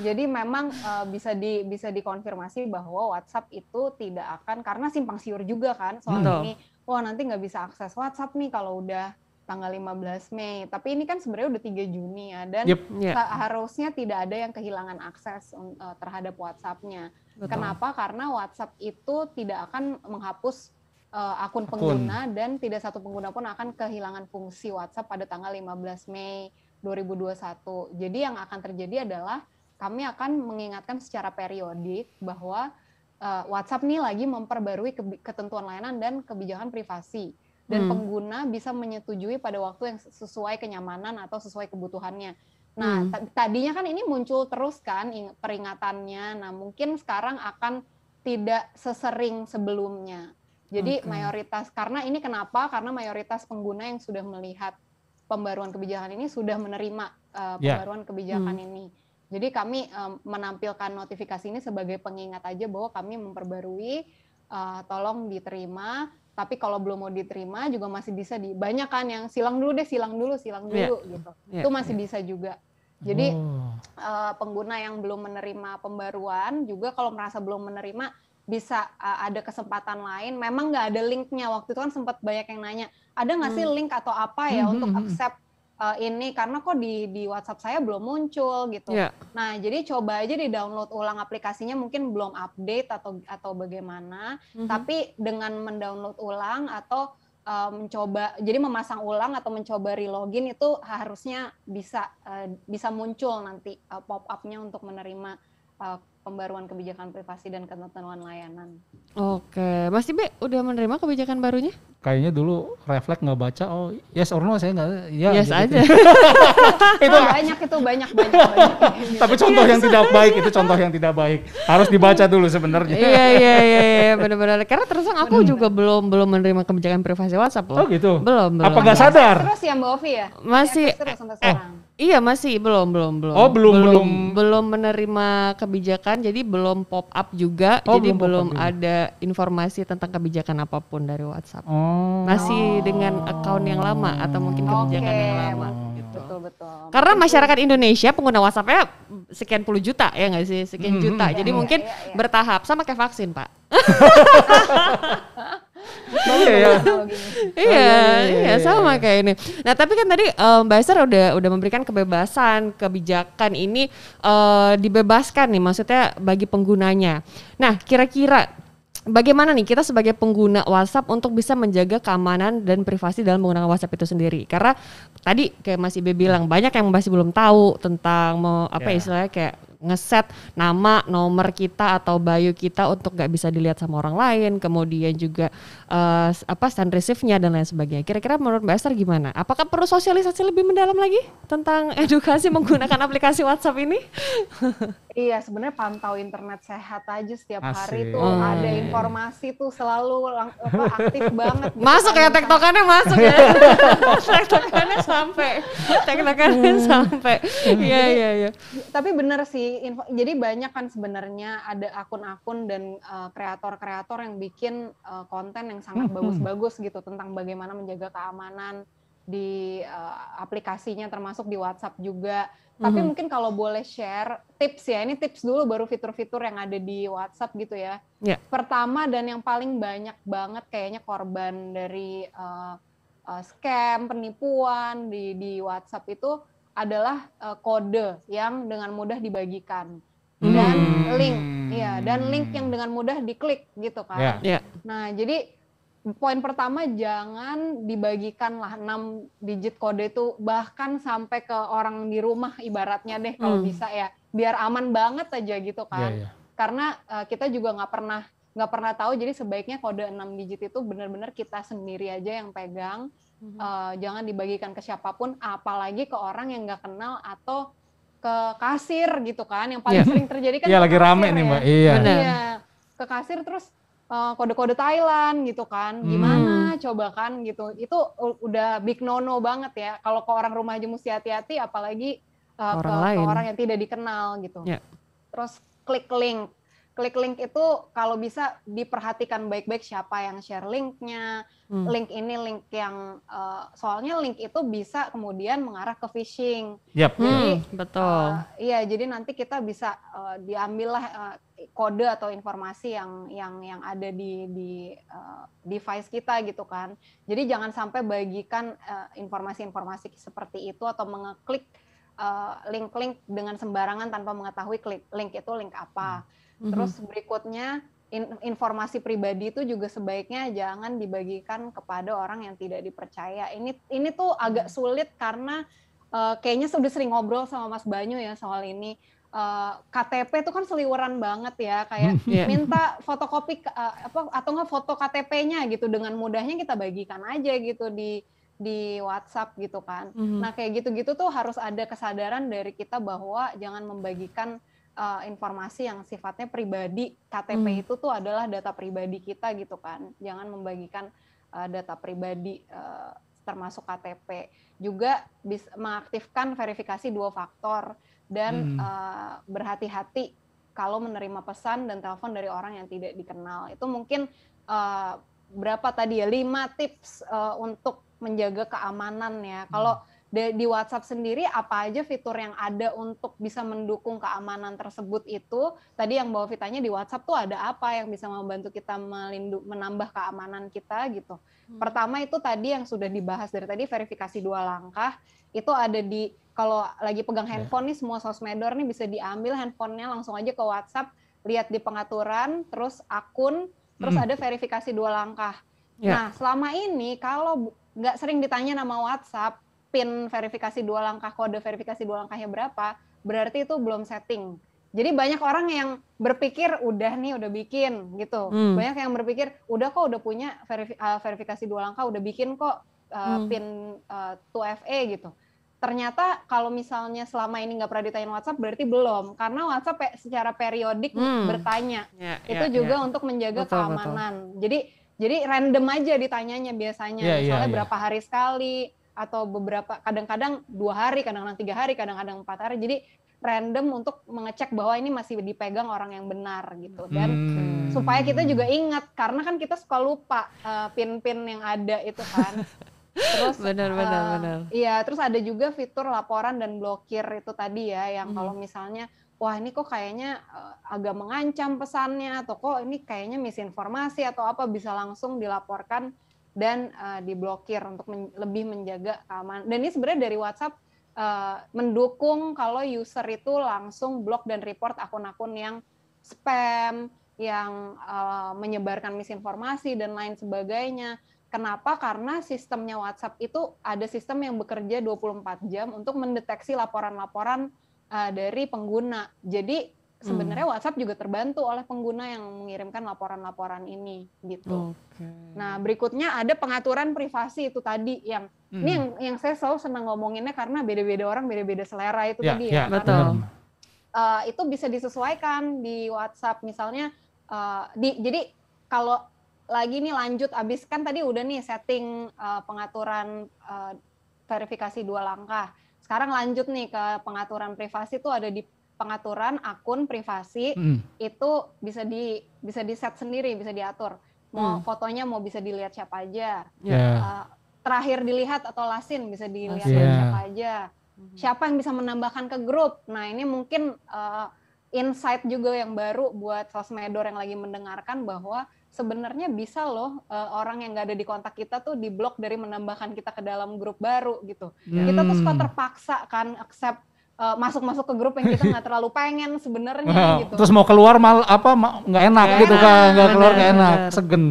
Jadi memang eh, bisa di bisa dikonfirmasi bahwa WhatsApp itu tidak akan karena simpang siur juga kan soal Betul. ini. Wah nanti nggak bisa akses WhatsApp nih kalau udah tanggal 15 Mei. Tapi ini kan sebenarnya udah 3 Juni ya dan Yep. Iya. sa- harusnya tidak ada yang kehilangan akses eh, terhadap WhatsApp-nya. Kenapa? Karena WhatsApp itu tidak akan menghapus uh, akun Akun. pengguna dan tidak satu pengguna pun akan kehilangan fungsi WhatsApp pada tanggal 15 Mei 2021. Jadi yang akan terjadi adalah kami akan mengingatkan secara periodik bahwa uh, WhatsApp nih lagi memperbarui ketentuan layanan dan kebijakan privasi dan Hmm. pengguna bisa menyetujui pada waktu yang sesuai kenyamanan atau sesuai kebutuhannya. Nah, Hmm. ta- tadinya kan ini muncul terus kan ing- peringatannya. Nah, mungkin sekarang akan tidak sesering sebelumnya. Jadi Oke. mayoritas karena ini kenapa? Karena mayoritas pengguna yang sudah melihat pembaruan kebijakan ini sudah menerima uh, pembaruan kebijakan Hmm. ini. Jadi kami um, menampilkan notifikasi ini sebagai pengingat aja bahwa kami memperbarui, uh, tolong diterima. Tapi kalau belum mau diterima juga masih bisa di banyak kan yang silang dulu deh, silang dulu, silang Iya. dulu gitu. Iya, Itu masih bisa juga. Jadi Oh. eh, pengguna yang belum menerima pembaruan juga kalau merasa belum menerima bisa eh, ada kesempatan lain. Memang nggak ada linknya. Waktu itu kan sempat banyak yang nanya, ada nggak sih Hmm. link atau apa ya Hmm, untuk hmm, hmm. accept eh, ini? Karena kok di di WhatsApp saya belum muncul gitu. Iya. Nah, jadi coba aja di download ulang aplikasinya mungkin belum update atau atau bagaimana. Mhm. Tapi dengan mendownload ulang atau uh, mencoba jadi memasang ulang atau mencoba relogin itu harusnya bisa uh, bisa muncul nanti uh, pop up-nya untuk menerima uh, pembaruan kebijakan privasi dan ketentuan layanan. Oke, Mas Tibe udah menerima kebijakan barunya? Kayaknya dulu refleks nggak baca, oh yes or no saya nggak, ya. yes gitu. aja. itu banyak itu banyak banyak banyak. Tapi contoh yang tidak baik itu contoh yang tidak baik. Harus dibaca dulu sebenarnya. iya iya iya iya benar-benar. Karena terus aku juga belum belum menerima kebijakan privasi WhatsApp loh. Oh gitu. Belum belum. Apa nggak sadar? Terus ya Mbak Ovi ya? Masih Aktif terus sampai sekarang. Iya masih belum belum belum. Oh, belum, belum. belum menerima kebijakan jadi belum pop up juga Oh, jadi belum belum juga. ada informasi tentang kebijakan apa pun dari WhatsApp. Oh. Masih dengan account yang lama atau mungkin kebijakan Oke, yang lama gitu. betul betul. Karena masyarakat Indonesia pengguna WhatsApp-nya sekian puluh juta ya nggak sih sekian Hmm, juta. Jadi iya, mungkin iya, iya. bertahap sama kayak vaksin pak. Oh, iya ya. Teknologinya. iya, iya, iya, iya, sama iya. kayak ini. Nah, tapi kan tadi eh, Mbak Esther udah udah memberikan kebebasan, kebijakan ini eh, dibebaskan nih, maksudnya bagi penggunanya. Nah, kira-kira bagaimana nih kita sebagai pengguna WhatsApp untuk bisa menjaga keamanan dan privasi dalam menggunakan WhatsApp itu sendiri? Karena tadi kayak Mas Ibe bilang banyak yang masih belum tahu tentang mau apa Ya. istilahnya kayak ngeset nama, nomor kita atau bio kita untuk nggak bisa dilihat sama orang lain, kemudian juga eh, s- apa stand receive-nya dan lain sebagainya. Kira-kira menurut Mbak Esther gimana? Apakah perlu sosialisasi lebih mendalam lagi tentang edukasi menggunakan aplikasi WhatsApp ini? Iya, sebenarnya pantau internet sehat aja setiap hari Asik. tuh Oh. ada informasi tuh selalu lang- apa, aktif banget. gitu Masuk kan. ya tektokannya masuk ya. tektokannya sampai. Tektokannya sampai. Iya iya iya. Tapi bener sih, info, jadi banyak kan sebenarnya ada akun-akun dan uh, kreator-kreator yang bikin uh, konten yang sangat Hmm, hmm. bagus-bagus gitu tentang bagaimana menjaga keamanan di uh, aplikasinya termasuk di WhatsApp juga. Tapi Mhm. mungkin kalau boleh share tips ya, ini tips dulu baru fitur-fitur yang ada di WhatsApp gitu ya. Ya. Pertama dan yang paling banyak banget kayaknya korban dari uh, uh, scam, penipuan di di WhatsApp itu adalah uh, kode yang dengan mudah dibagikan dan Hmm. link, ya dan link yang dengan mudah diklik gitu kan. Ya. Ya. Nah, jadi poin pertama jangan dibagikan lah 6 digit kode itu bahkan sampai ke orang di rumah ibaratnya deh kalau Hmm. bisa ya. Biar aman banget aja gitu kan. iya. Karena uh, kita juga nggak pernah nggak pernah tahu jadi sebaiknya kode 6 digit itu benar-benar kita sendiri aja yang pegang. Hmm. Uh, jangan dibagikan ke siapa pun apalagi ke orang yang nggak kenal atau ke kasir gitu kan. Yang paling Iya. sering terjadi kan Iya ke lagi rame kasir nih ya. mbak. Iya. Benar. Iya, ke kasir terus uh, kode-kode Thailand gitu kan. Hmm. Gimana coba kan gitu. Itu udah big no-no banget ya. Kalau ke orang rumah aja mesti hati-hati apalagi uh, Orang ke, ke orang yang tidak dikenal gitu. Ya. Terus klik link. Klik link itu kalau bisa diperhatikan baik-baik siapa yang share linknya. Hmm. Link ini link yang uh, soalnya link itu bisa kemudian mengarah ke phishing. Yap. Hmm, betul. Uh, iya, jadi nanti kita bisa uh, diambillah uh, kode atau informasi yang yang yang ada di di uh, device kita gitu kan. Jadi jangan sampai bagikan uh, informasi-informasi seperti itu atau mengeklik uh, link-link dengan sembarangan tanpa mengetahui klik link itu link apa. Mhm. Terus berikutnya in- informasi pribadi itu juga sebaiknya jangan dibagikan kepada orang yang tidak dipercaya. Ini ini tuh agak sulit karena eh, kayaknya sudah sering ngobrol sama Mas Banyu ya soal ini. Eh, KTP itu kan seliweran banget ya kayak Iya. minta fotokopi eh, apa atau enggak foto KTP-nya gitu dengan mudahnya kita bagikan aja gitu di di WhatsApp gitu kan. Mhm. Nah kayak gitu-gitu tuh harus ada kesadaran dari kita bahwa jangan membagikan uh, informasi yang sifatnya pribadi. KTP Hmm. itu tuh adalah data pribadi kita gitu kan. Jangan membagikan uh, data pribadi uh, termasuk KTP. Juga bisa mengaktifkan verifikasi dua faktor dan Hmm. uh, berhati-hati kalau menerima pesan dan telepon dari orang yang tidak dikenal. Itu mungkin uh, berapa tadi ya? Lima tips uh, untuk menjaga keamanan ya. Kalau di, di WhatsApp sendiri apa aja fitur yang ada untuk bisa mendukung keamanan tersebut itu? Tadi yang bawa Vitanya di WhatsApp tuh ada apa yang bisa membantu kita melindu, menambah keamanan kita gitu. Pertama itu tadi yang sudah dibahas dari tadi verifikasi dua langkah itu ada di kalau lagi pegang handphone nih semua sosmedor nih bisa diambil handphonenya langsung aja ke WhatsApp lihat di pengaturan terus akun terus Hmm. ada verifikasi dua langkah. Ya. Nah selama ini kalau nggak sering ditanya nama WhatsApp pin verifikasi dua langkah kode verifikasi dua langkahnya berapa berarti itu belum setting. Jadi banyak orang yang berpikir udah nih udah bikin gitu. Hmm. Banyak yang berpikir udah kok udah punya verifi- uh, verifikasi dua langkah udah bikin kok uh, Hmm. pin uh, 2FA gitu. Ternyata kalau misalnya selama ini nggak pernah ditanyain WhatsApp berarti belum karena WhatsApp secara periodik Hmm. bertanya Ya, itu ya, juga ya. untuk menjaga Betul, keamanan. Jadi jadi random aja ditanyanya biasanya, Iya, iya, misalnya iya. berapa hari sekali atau beberapa kadang-kadang dua hari, kadang-kadang tiga hari, kadang-kadang empat hari. Jadi random untuk mengecek bahwa ini masih dipegang orang yang benar gitu dan Hmm. supaya kita juga ingat karena kan kita suka lupa eh, pin-pin yang ada itu kan. Terus Benar, benar, eh, benar. Iya, terus ada juga fitur laporan dan blokir itu tadi ya, yang Mhm. kalau misalnya, wah ini kok kayaknya eh, agak mengancam pesannya, atau kok ini kayaknya misinformasi atau apa bisa langsung dilaporkan dan eh, diblokir untuk men- lebih menjaga keamanan. Dan ini sebenarnya dari WhatsApp eh, mendukung kalau user itu langsung blok dan report akun-akun yang spam, yang eh, menyebarkan misinformasi dan lain sebagainya. Kenapa? Karena sistemnya WhatsApp itu ada sistem yang bekerja 24 jam untuk mendeteksi laporan-laporan uh, dari pengguna. Jadi sebenarnya WhatsApp juga terbantu oleh pengguna yang mengirimkan laporan-laporan ini gitu. Oke. Nah, berikutnya ada pengaturan privasi itu tadi yang Hmm. ini yang yang saya selalu senang ngomonginnya karena beda-beda orang beda-beda selera itu Ya, tadi ya, ya. Betul. Karena uh, itu bisa disesuaikan di WhatsApp misalnya uh, di jadi kalau lagi nih lanjut abis kan tadi udah nih setting uh, pengaturan uh, verifikasi dua langkah sekarang lanjut nih ke pengaturan privasi tuh ada di pengaturan akun privasi Hmm. itu bisa di bisa di set sendiri bisa diatur mau Hmm. fotonya mau bisa dilihat siapa aja Ya. Uh, terakhir dilihat atau lasin bisa dilihat Iya. siapa aja siapa yang bisa menambahkan ke grup. Nah ini mungkin uh, insight juga yang baru buat sosmedor yang lagi mendengarkan bahwa sebenarnya bisa loh uh, orang yang nggak ada di kontak kita tuh diblok dari menambahkan kita ke dalam grup baru gitu. Kita tuh suka Hmm. terpaksa kan accept masuk-masuk ke grup yang kita nggak terlalu pengen sebenarnya Wah, gitu. Terus mau keluar mal apa nggak enak Nggak gitu enak, kan, nggak keluar nggak enak, segen.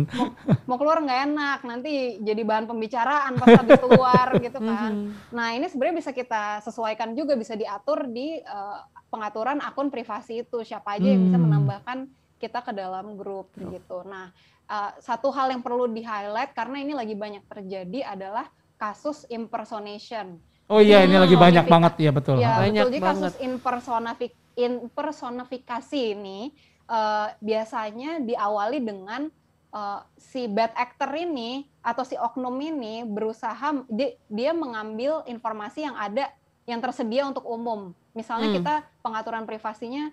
Mau keluar nggak enak, nanti jadi bahan pembicaraan pas habis keluar gitu kan. Nah, ini sebenarnya bisa kita sesuaikan juga, bisa diatur di uh, pengaturan akun privasi itu. Siapa aja yang bisa Hmm. menambahkan kita ke dalam grup gitu. Nah, uh, satu hal yang perlu di-highlight karena ini lagi banyak terjadi adalah kasus impersonation. Oh iya, ini Hmm, lagi banyak personifi- banget ya betul. Ya, Banyak betul. Jadi kasus impersonafik impersonifikasi ini uh, biasanya diawali dengan uh, si bad actor ini atau si oknum ini berusaha dia, dia mengambil informasi yang ada yang tersedia untuk umum. Misalnya Hmm. kita pengaturan privasinya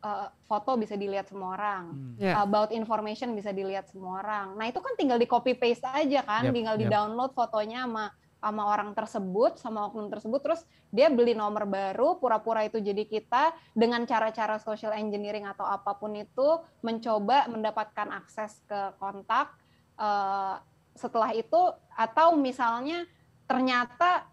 uh, foto bisa dilihat semua orang. Hmm. Ya. About information bisa dilihat semua orang. Nah itu kan tinggal di copy paste aja kan, Yep, tinggal di yep. download fotonya sama sama orang tersebut, sama oknum tersebut, terus dia beli nomor baru, pura-pura itu jadi kita dengan cara-cara social engineering atau apa pun itu mencoba mendapatkan akses ke kontak. eh, setelah itu atau misalnya ternyata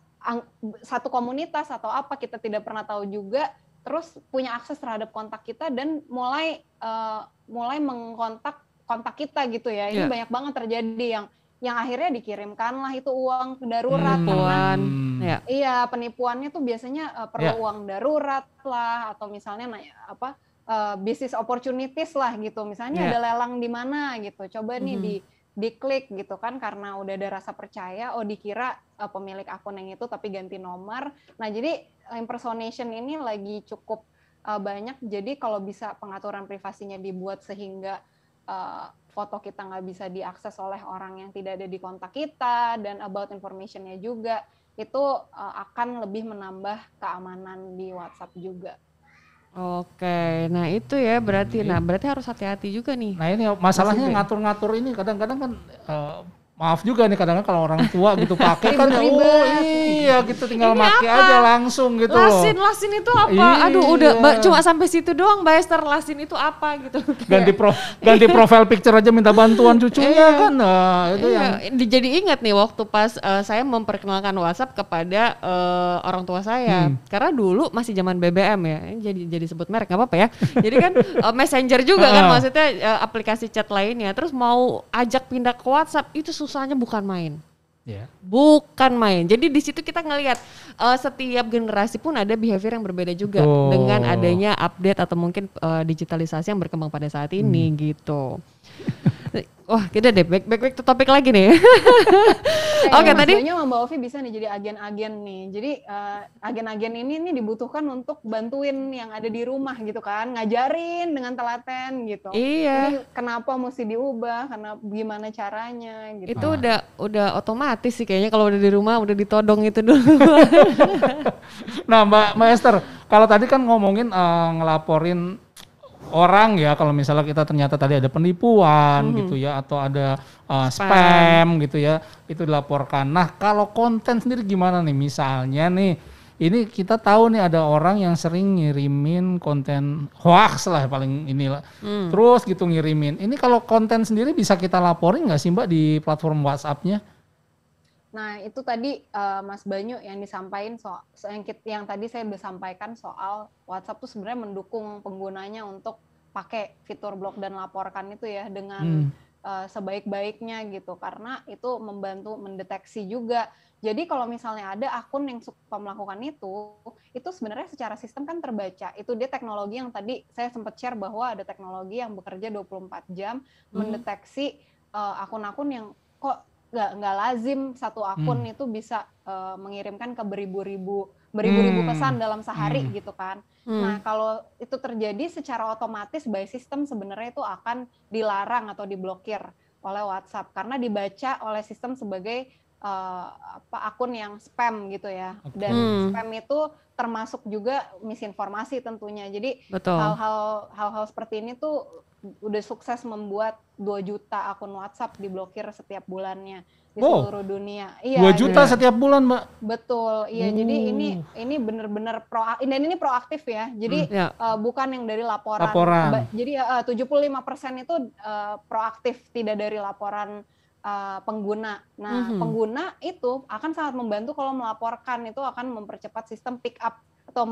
satu komunitas atau apa kita tidak pernah tahu juga terus punya akses terhadap kontak kita dan mulai eh, mulai mengkontak kontak kita gitu ya ini Iya. banyak banget terjadi yang yang akhirnya dikirimkanlah itu uang darurat Hmm. karena Penipuan. Hmm. Ya. iya penipuannya tuh biasanya eh, perlu Ya. uang darurat lah atau misalnya nah, apa eh, bisnis opportunities lah gitu misalnya Ya. ada lelang di mana gitu coba nih Mhm. di diklik gitu kan karena udah ada rasa percaya oh dikira uh, pemilik akun yang itu tapi ganti nomor nah jadi impersonation ini lagi cukup uh, banyak jadi kalau bisa pengaturan privasinya dibuat sehingga uh, foto kita nggak bisa diakses oleh orang yang tidak ada di kontak kita dan about informationnya juga itu uh, akan lebih menambah keamanan di WhatsApp juga. Oke, nah itu ya berarti, nah berarti harus hati-hati juga nih. Nah ini masalahnya ngatur-ngatur ini kadang-kadang kan uh, maaf juga nih kadang-kadang kalau orang tua gitu pakai kan ya, oh iya gitu tinggal pakai aja langsung gitu lasin lasin itu apa? Iya. aduh udah cuma sampai situ doang Mbak Esther lasin itu apa gitu. Ganti pro ganti profile picture aja minta bantuan cucunya iya. kan? Nah, itu iya. yang jadi ingat nih waktu pas uh, saya memperkenalkan WhatsApp kepada uh, orang tua saya. Hmm. karena dulu masih zaman BBM ya jadi jadi sebut merek nggak apa-apa ya. Jadi kan uh, messenger juga kan maksudnya uh, aplikasi chat lainnya. Terus mau ajak pindah ke WhatsApp itu susahnya bukan main. Yeah. Bukan main. Jadi di situ kita ngelihat uh, setiap generasi pun ada behavior yang berbeda juga oh. dengan adanya update atau mungkin uh, digitalisasi yang berkembang pada saat ini hmm. gitu. Wah, kita deh back back back to topik lagi nih. Oke, okay, tadi Mbak Ovi bisa nih jadi agen-agen nih. Jadi uh, agen-agen ini nih dibutuhkan untuk bantuin yang ada di rumah gitu kan, ngajarin dengan telaten gitu. Iya. Jadi kenapa mesti diubah, karena gimana caranya gitu. Itu ah. udah udah otomatis sih kayaknya kalau udah di rumah udah ditodong itu dulu. nah, Mbak Mbak Esther, kalau tadi kan ngomongin uh, ngelaporin orang ya kalau misalnya kita ternyata tadi ada penipuan hmm. gitu ya atau ada uh, spam. spam gitu ya itu dilaporkan. Nah kalau konten sendiri gimana nih misalnya nih ini kita tahu nih ada orang yang sering ngirimin konten hoax lah paling inilah hmm. terus gitu ngirimin. Ini kalau konten sendiri bisa kita laporin nggak sih mbak di platform WhatsAppnya? Nah, itu tadi uh, Mas Banyu yang disampaikan soal yang, yang tadi saya udah sampaikan soal WhatsApp tuh sebenarnya mendukung penggunanya untuk pakai fitur blok dan laporkan itu ya dengan hmm. uh, sebaik-baiknya gitu karena itu membantu mendeteksi juga. Jadi kalau misalnya ada akun yang suka melakukan itu, itu sebenarnya secara sistem kan terbaca. Itu dia teknologi yang tadi saya sempat share bahwa ada teknologi yang bekerja 24 jam hmm. mendeteksi uh, akun-akun yang kok nggak nggak lazim satu akun hmm. itu bisa uh, mengirimkan ke beribu-ribu beribu-ribu hmm. pesan dalam sehari hmm. gitu kan. Hmm. Nah kalau itu terjadi secara otomatis by system sebenarnya itu akan dilarang atau diblokir oleh WhatsApp karena dibaca oleh sistem sebagai uh, apa akun yang spam gitu ya. Dan hmm. spam itu termasuk juga misinformasi tentunya. Jadi hal-hal hal-hal seperti ini tuh udah sukses membuat 2 juta akun WhatsApp diblokir setiap bulannya di oh, seluruh dunia. Iya. 2 juta iya. setiap bulan, Mbak. Betul. Iya, hmm. jadi ini ini benar-benar pro dan ini proaktif ya. Jadi hmm, ya. uh, bukan yang dari laporan. Laporan. Jadi uh, 75% itu uh, proaktif, tidak dari laporan uh, pengguna. Nah, hmm. pengguna itu akan sangat membantu kalau melaporkan itu akan mempercepat sistem pick up atau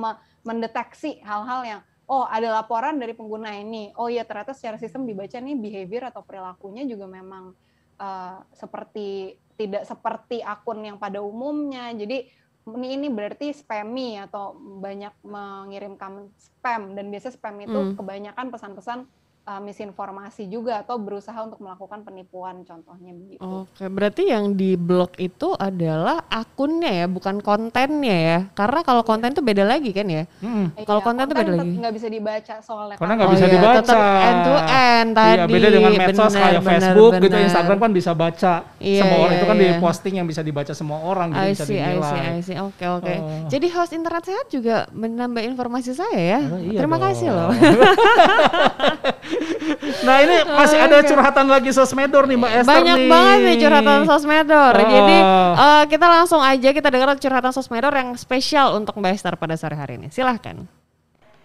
mendeteksi hal-hal yang oh ada laporan dari pengguna ini. Oh iya ternyata secara sistem dibaca nih behavior atau perilakunya juga memang uh, seperti tidak seperti akun yang pada umumnya. Jadi ini ini berarti spammy atau banyak mengirimkan spam dan biasa spam itu hmm. kebanyakan pesan-pesan uh, misinformasi juga atau berusaha untuk melakukan penipuan contohnya begitu. Oke, berarti yang di blog itu adalah akunnya ya, bukan kontennya ya. Karena kalau konten itu beda lagi kan ya. Hmm. Kalau iya, konten itu beda lagi. Nggak bisa dibaca soalnya. Karena nggak bisa oh, iya, dibaca. end to end tadi. Iya, beda dengan medsos bener, kayak bener, Facebook bener. gitu, Instagram kan bisa baca iya, semua orang. Iya, itu kan iya. di posting yang bisa dibaca semua orang gitu bisa dinilai. I see, Oke, oke. Oh. Jadi host internet sehat juga menambah informasi saya ya. Oh, iya Terima dong. kasih loh. nah ini masih ada curhatan lagi sosmedor nih Mbak Esther Banyak nih. banget nih curhatan sosmedor. Oh. Jadi uh, kita langsung aja kita dengar curhatan sosmedor yang spesial untuk Mbak Esther pada sore hari ini. Silahkan.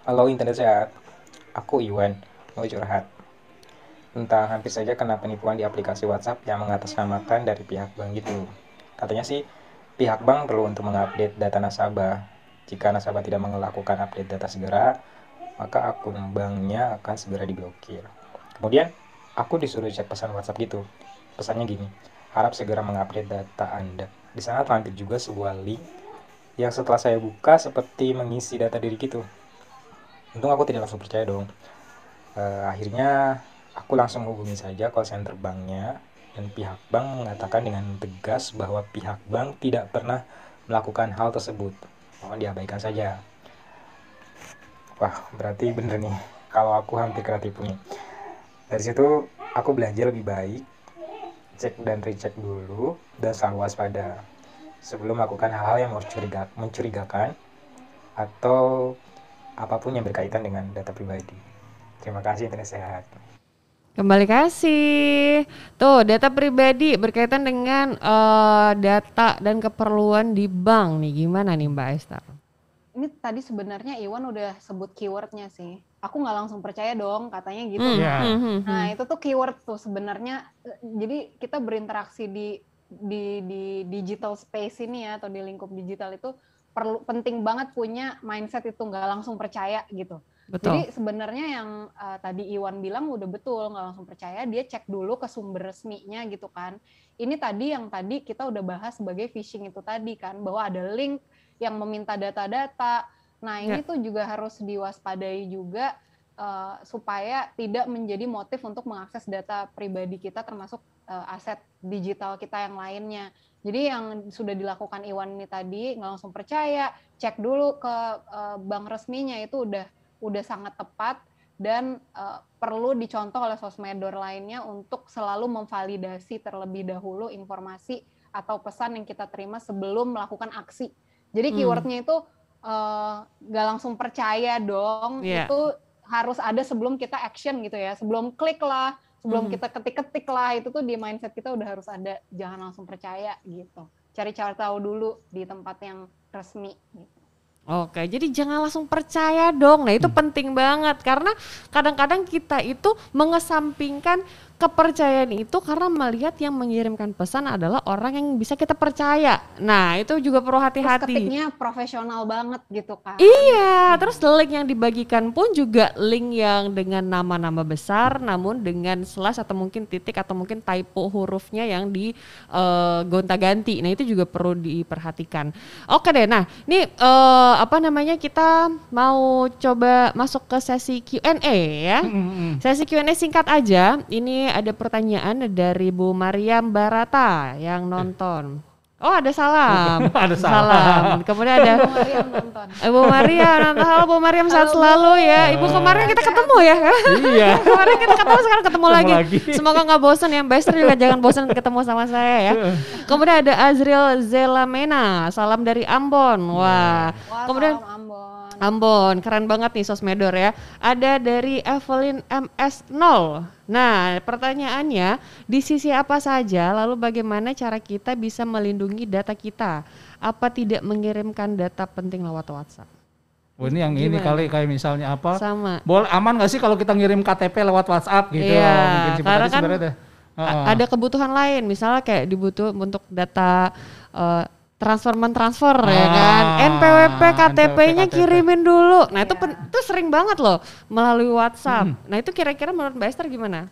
Halo internet sehat. Aku Iwan, mau curhat. Entah hampir saja kena penipuan di aplikasi WhatsApp yang mengatasnamakan dari pihak bank gitu. Katanya sih pihak bank perlu untuk mengupdate data nasabah. Jika nasabah tidak melakukan update data segera, maka akun banknya akan segera diblokir. Kemudian, aku disuruh cek pesan WhatsApp gitu. Pesannya gini, harap segera mengupdate data Anda. Di sana terlampir juga sebuah link yang setelah saya buka seperti mengisi data diri gitu. Untung aku tidak langsung percaya dong. Uh, akhirnya aku langsung hubungi saja call center banknya dan pihak bank mengatakan dengan tegas bahwa pihak bank tidak pernah melakukan hal tersebut. Mohon diabaikan saja. Wah, berarti bener nih kalau aku hampir kena tipu. Dari situ aku belajar lebih baik, cek dan recheck dulu dan selalu waspada sebelum melakukan hal-hal yang mencuriga mencurigakan atau apa pun yang berkaitan dengan data pribadi. Terima kasih internet sehat. Kembali kasih. Tuh, data pribadi berkaitan dengan uh, data dan keperluan di bank nih. Gimana nih Mbak Esther? Ini tadi sebenarnya Iwan udah sebut keywordnya sih. Aku nggak langsung percaya dong katanya gitu. Hmm, yeah. hmm, hmm, Nah hmm. itu tuh keyword tuh sebenarnya. eh, Jadi kita berinteraksi di di di digital space ini ya atau di lingkup digital itu perlu penting banget punya mindset itu nggak langsung percaya gitu. Jadi Betul. sebenarnya yang uh, tadi Iwan bilang udah betul nggak langsung percaya dia cek dulu ke sumber resminya gitu kan. Ini tadi yang tadi kita udah bahas sebagai phishing itu tadi kan bahwa ada link yang meminta data-data. Nah ini tuh juga harus diwaspadai juga uh, supaya tidak menjadi motif untuk mengakses data pribadi kita termasuk uh, aset digital kita yang lainnya. Jadi yang sudah dilakukan Iwan ini tadi nggak langsung percaya, cek dulu ke uh, bank resminya itu udah udah sangat tepat dan uh, perlu dicontoh oleh sosmedor lainnya untuk selalu memvalidasi terlebih dahulu informasi atau pesan yang kita terima sebelum melakukan aksi. Jadi Hmm. keywordnya itu uh, nggak langsung percaya dong, Iya. itu harus ada sebelum kita action gitu ya, sebelum klik lah, sebelum Mhm. kita ketik-ketik lah, itu tuh di mindset kita udah harus ada, jangan langsung percaya gitu. Cari cara tahu dulu di tempat yang resmi. Gitu. Oke, jadi jangan langsung percaya dong. Nah, itu penting banget karena kadang-kadang kita itu mengesampingkan kepercayaan itu karena melihat yang mengirimkan pesan adalah orang yang bisa kita percaya. Nah, itu juga perlu hati-hati. ketiknya profesional banget gitu kan. Iya, terus link yang dibagikan pun juga link yang dengan nama-nama besar namun dengan slash atau mungkin titik atau mungkin typo hurufnya yang di eh, gonta-ganti. Nah, itu juga perlu diperhatikan. Oke deh. Nah, ini eh, apa namanya? Kita mau coba masuk ke sesi Q&A ya. Hmm, Sesi Q&A singkat aja. Ini ada pertanyaan dari Bu Mariam Barata yang nonton. Oh, ada salam. Ada salam. Kemudian ada Bung Mariam nonton. Ibu Maria, nonton halo Bu Mariam sehat Halo, selalu ya. Ibu kemarin kita ketemu ya. Iya. kemarin kita ketemu sekarang ketemu Ketemu lagi. lagi. Semoga nggak bosan ya. Mbak Esther juga jangan bosan ketemu sama saya ya. Kemudian ada Azril Zelamena, salam dari Ambon. Wah. Wah, Kemudian salam Ambon. Ambon, keren banget nih sosmedor ya. Ada dari Evelyn MS0. Nah, pertanyaannya di sisi apa saja lalu bagaimana cara kita bisa melindungi data kita? Apa tidak mengirimkan data penting lewat WhatsApp? Oh, ini yang ini Gimana? kali kayak misalnya apa? Sama. Boleh aman nggak sih kalau kita ngirim KTP lewat WhatsApp gitu? Iya, Mungkin sih, karena kan ada. Kebutuhan lain misalnya kayak dibutuh untuk data eh, transfer mentransfer ya kan Ah, NPWP KTP-nya KTP. kirimin dulu nah itu Iya. itu sering banget loh melalui WhatsApp nah itu kira-kira menurut Mbak Esther gimana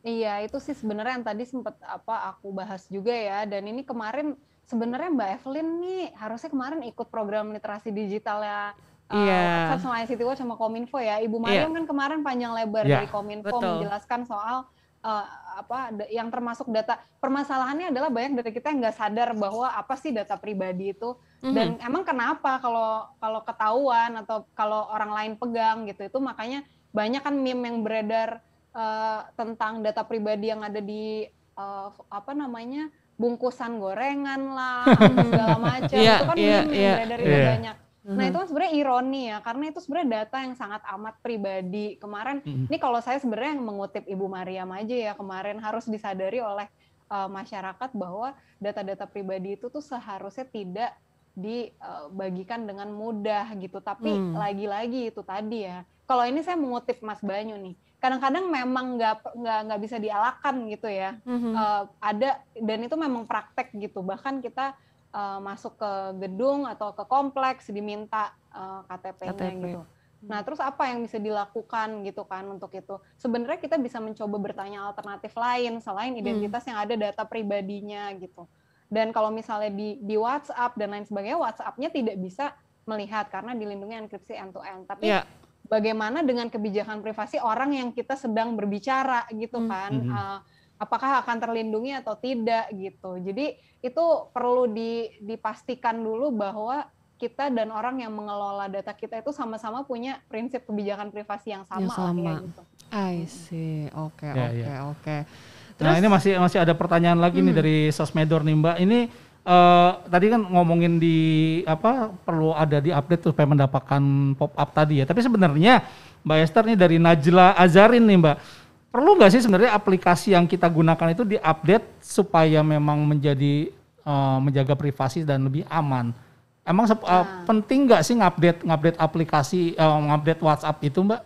Iya, itu sih sebenarnya yang tadi sempat apa aku bahas juga ya. Dan ini kemarin sebenarnya Mbak Evelyn nih harusnya kemarin ikut program literasi digital ya. Iya. Uh, sama ICT Watch sama Kominfo ya. Ibu Mariam kan kemarin panjang lebar Iya. dari Kominfo Betul. menjelaskan soal uh, apa yang termasuk data permasalahannya adalah banyak dari kita yang nggak sadar bahwa apa sih data pribadi itu Mhm. dan emang kenapa kalau kalau ketahuan atau kalau orang lain pegang gitu itu makanya banyak kan meme yang beredar eh, tentang data pribadi yang ada di eh, apa namanya bungkusan gorengan lah segala macam Iya, itu kan iya, meme iya. yang beredar itu Iya. banyak nah itu kan sebenarnya ironi ya karena itu sebenarnya data yang sangat amat pribadi kemarin ini kalau saya sebenarnya yang mengutip Ibu Mariam aja ya kemarin harus disadari oleh eh, masyarakat bahwa data-data pribadi itu tuh seharusnya tidak dibagikan dengan mudah gitu. Tapi Hmm. lagi-lagi itu tadi ya. Kalau ini saya mengutip Mas Banyu nih. Kadang-kadang memang nggak nggak nggak bisa dialakan gitu ya. Mhm. Eh, ada dan itu memang praktek gitu. Bahkan kita eh, masuk ke gedung atau ke kompleks diminta eh, KTP-nya KTP. gitu. Nah, terus apa yang bisa dilakukan gitu kan untuk itu? Sebenarnya kita bisa mencoba bertanya alternatif lain selain Hmm. identitas yang ada data pribadinya gitu. Dan kalau misalnya di di WhatsApp dan lain sebagainya, WhatsApp-nya tidak bisa melihat karena dilindungi enkripsi end to end. Tapi Iya. bagaimana dengan kebijakan privasi orang yang kita sedang berbicara gitu Hmm. kan? Mhm. Eh, apakah akan terlindungi atau tidak gitu. Jadi itu perlu di, dipastikan dulu bahwa kita dan orang yang mengelola data kita itu sama-sama punya prinsip kebijakan privasi yang sama. Yang sama. Ya, gitu. I see. Oke, Ya, oke, ya. oke. Nah ini masih masih ada pertanyaan lagi nih Hmm. dari Sosmedor nih Mbak. Ini eh, tadi kan ngomongin di apa perlu ada di update supaya mendapatkan pop up tadi ya. Tapi sebenarnya Mbak Esther nih dari Najla Azarin nih Mbak. Perlu nggak sih sebenarnya aplikasi yang kita gunakan itu diupdate supaya memang menjadi eh, menjaga privasi dan lebih aman? Emang sep- eh, Nah. penting nggak sih ngupdate ngupdate aplikasi eh, ngupdate WhatsApp itu Mbak?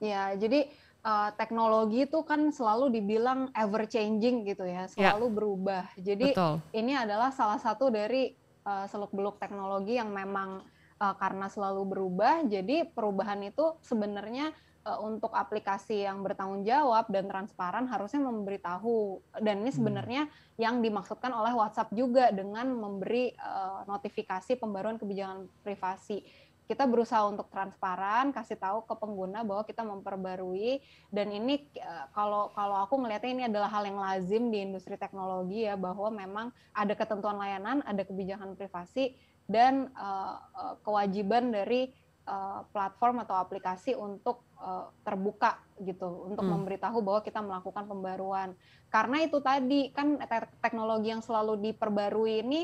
Ya, jadi uh, teknologi itu kan selalu dibilang ever changing gitu ya, selalu berubah. Jadi Betul. ini adalah salah satu dari uh, seluk-beluk teknologi yang memang uh, karena selalu berubah, jadi perubahan itu sebenarnya uh, untuk aplikasi yang bertanggung jawab dan transparan harusnya memberitahu. Dan ini sebenarnya yang dimaksudkan oleh WhatsApp juga dengan memberi uh, notifikasi pembaruan kebijakan privasi. Kita berusaha untuk transparan, kasih tahu ke pengguna bahwa kita memperbarui. Dan ini eh, kalau kalau aku ngelihatnya ini adalah hal yang lazim di industri teknologi ya bahwa memang ada ketentuan layanan, ada kebijakan privasi dan eh, eh, kewajiban dari eh, platform atau aplikasi untuk eh, terbuka gitu untuk Hmm. memberitahu bahwa kita melakukan pembaruan. Karena itu tadi kan te- teknologi yang selalu diperbarui ini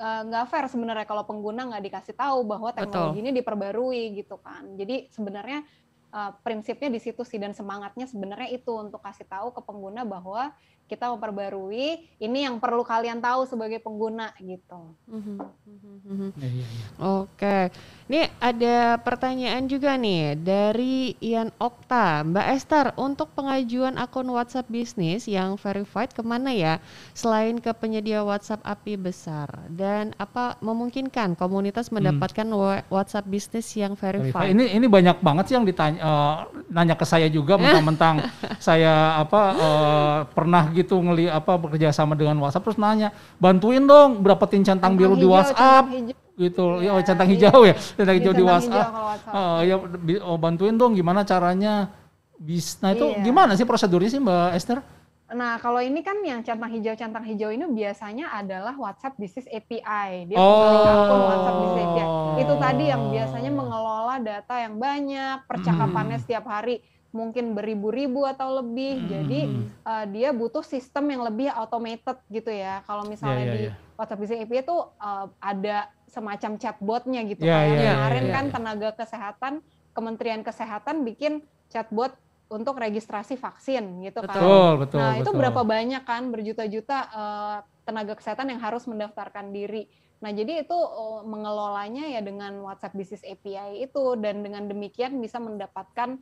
eh, nggak fair sebenarnya kalau pengguna nggak dikasih tahu bahwa teknologi ini diperbarui gitu kan. Jadi sebenarnya eh, prinsipnya di situ sih dan semangatnya sebenarnya itu untuk kasih tahu ke pengguna bahwa kita memperbarui ini yang perlu kalian tahu sebagai pengguna gitu. Mhm, mhm, mhm. Iya, iya, iya. Oke, ini ada pertanyaan juga nih dari Ian Okta, Mbak Esther. Untuk pengajuan akun WhatsApp bisnis yang verified ke mana ya? Selain ke penyedia WhatsApp API besar dan apa memungkinkan komunitas mendapatkan wa- WhatsApp bisnis yang verified? Ini ini banyak banget sih yang ditanya eh, nanya ke saya juga mentang-mentang saya apa eh, pernah gitu ngeli apa bekerja sama dengan WhatsApp terus nanya bantuin dong dapetin centang biru di WhatsApp hijau. gitu ya Iya, oh, centang iya. hijau ya centang Iya, hijau di WhatsApp hijau kalau WhatsApp. Eh, ya oh, bantuin dong gimana caranya bis nah itu Iya. gimana sih prosedurnya sih Mbak Esther Nah, kalau ini kan yang centang hijau centang hijau ini biasanya adalah WhatsApp Business API. Dia Oh. WhatsApp Business API. Itu tadi yang biasanya mengelola data yang banyak, percakapannya Hmm. setiap hari mungkin beribu-ribu atau lebih. Jadi uh, dia butuh sistem yang lebih automated gitu ya. Kalau misalnya Iya, iya, di iya. WhatsApp Business API itu uh, ada semacam chatbotnya gitu. Iya, Kayak iya, kemarin iya, kan iya. tenaga kesehatan, Kementerian Kesehatan bikin chatbot untuk registrasi vaksin gitu kan. betul betul Nah, itu betul. berapa banyak kan berjuta-juta eh, tenaga kesehatan yang harus mendaftarkan diri. Nah, jadi itu eh, mengelolanya ya dengan WhatsApp Business API itu dan dengan demikian bisa mendapatkan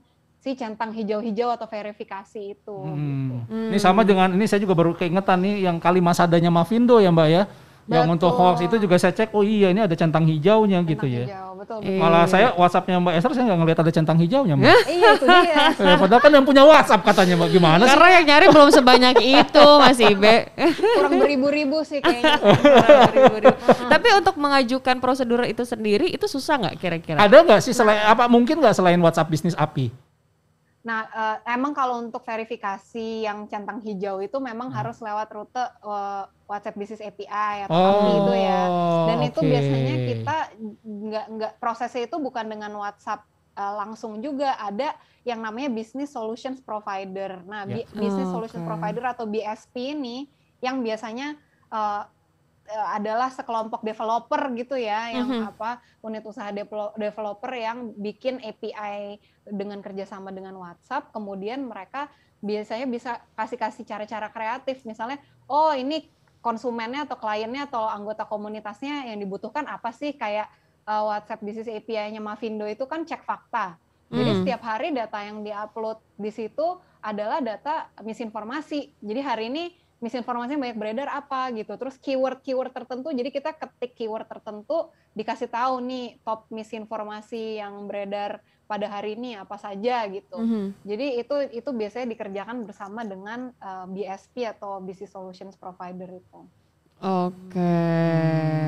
si centang hijau-hijau atau verifikasi itu. gitu. Hmm. Ini sama dengan ini saya juga baru keingetan nih yang kalimat sadanya Mavindo ya Mbak ya. Yang Betul. untuk hoax itu juga saya cek oh iya ini ada centang hijaunya gitu Centang ya. hijau, betul. Iya. betul. Malah saya WhatsAppnya Mbak Esther saya nggak ngelihat ada centang hijaunya Mbak. iya, itu dia. Eh, padahal kan yang punya WhatsApp katanya Mbak gimana sih? Karena yang nyari belum sebanyak itu Mas Ibe. Kurang beribu-ribu sih kayaknya. Tapi untuk mengajukan prosedur itu sendiri itu susah nggak kira-kira? Ada nggak sih selain apa mungkin nggak selain WhatsApp bisnis API? Nah, eh, emang kalau untuk verifikasi yang centang hijau itu memang Hmm. harus lewat rute eh, WhatsApp Business API atau Oh, API itu ya. Dan itu oke. biasanya kita nggak nggak prosesnya itu bukan dengan WhatsApp eh, langsung juga ada yang namanya Business Solutions Provider. Nah, bi- Business Oh, Solutions oke. Provider atau BSP ini yang biasanya eh, adalah sekelompok developer gitu ya, yang Mhm. apa unit usaha devel- developer yang bikin API dengan kerjasama dengan WhatsApp, kemudian mereka biasanya bisa kasih-kasih cara-cara kreatif, misalnya, oh ini konsumennya atau kliennya atau anggota komunitasnya yang dibutuhkan apa sih kayak uh, WhatsApp Business API-nya Mavindo itu kan cek fakta. Jadi Hmm. setiap hari data yang diupload di situ adalah data misinformasi. Jadi hari ini misinformasi yang banyak beredar apa gitu. Terus keyword-keyword tertentu, jadi kita ketik keyword tertentu, dikasih tahu nih top misinformasi yang beredar pada hari ini apa saja gitu. Mhm. Jadi itu itu biasanya dikerjakan bersama dengan uh, BSP atau Business Solutions Provider itu. Oke.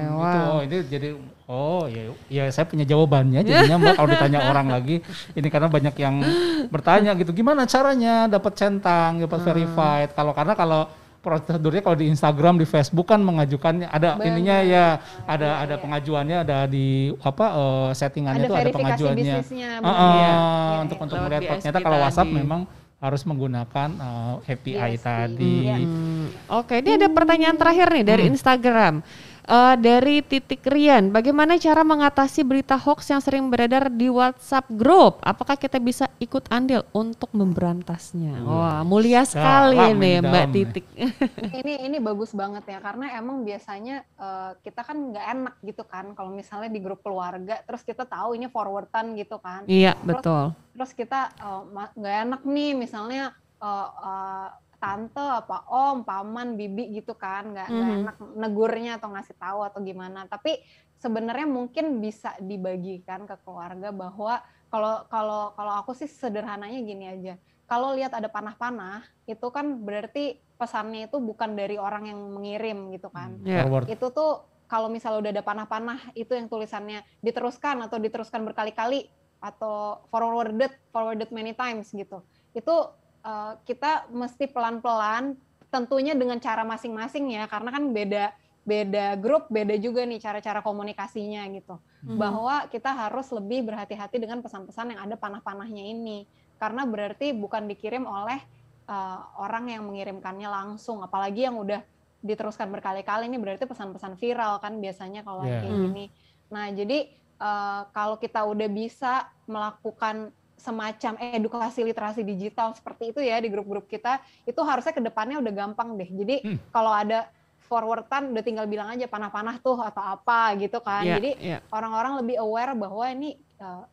Itu, Wow. oh, ini jadi oh ya ya saya punya jawabannya jadinya Mbak kalau ditanya orang lagi ini karena banyak yang bertanya gitu gimana caranya dapat centang Hmm. dapat verified kalau karena kalau prosedurnya kalau di Instagram di Facebook kan mengajukannya ada Benar. ininya ya ada ada pengajuannya ada di apa eh, settingannya Ada itu ada pengajuannya bisnisnya. Benar. ah, Iya, untuk iya. untuk Lewat melihat ternyata kalau WhatsApp memang harus menggunakan eh, API BSP, tadi iya. Hmm, Oke, ini ada pertanyaan terakhir nih dari Instagram. Eh, dari titik Rian, bagaimana cara mengatasi berita hoax yang sering beredar di WhatsApp grup? Apakah kita bisa ikut andil untuk memberantasnya? Wah, mulia sekali Dalam nih ini, Mbak. Titik. ini ini bagus banget ya karena emang biasanya eh, kita kan nggak enak gitu kan kalau misalnya di grup keluarga terus kita tahu ini forwardan gitu kan iya, betul. terus kita eh, nggak enak nih misalnya eh, eh, tante apa om paman bibi gitu kan. Nggak nggak Mhm. enak negurnya atau ngasih tahu atau gimana. Tapi sebenarnya mungkin bisa dibagikan ke keluarga bahwa kalau kalau kalau aku sih sederhananya gini aja. Kalau lihat ada panah-panah itu kan berarti pesannya itu bukan dari orang yang mengirim gitu kan. Ya. forward. Itu tuh kalau misalnya udah ada panah-panah itu yang tulisannya diteruskan atau diteruskan berkali-kali atau forwarded forwarded many times gitu. Itu eh, kita mesti pelan-pelan tentunya dengan cara masing-masing ya karena kan beda beda grup beda juga nih cara-cara komunikasinya gitu Mhm. bahwa kita harus lebih berhati-hati dengan pesan-pesan yang ada panah-panahnya ini karena berarti bukan dikirim oleh uh, orang yang mengirimkannya langsung apalagi yang udah diteruskan berkali-kali ini berarti pesan-pesan viral kan biasanya kalau Iya. kayak Hmm. gini nah jadi uh, kalau kita udah bisa melakukan semacam edukasi literasi digital seperti itu ya di grup-grup kita itu harusnya ke depannya udah gampang deh. Jadi Hmm. kalau ada forwardan udah tinggal bilang aja panah-panah tuh atau apa gitu kan. Iya, jadi iya. orang-orang lebih aware bahwa ini eh,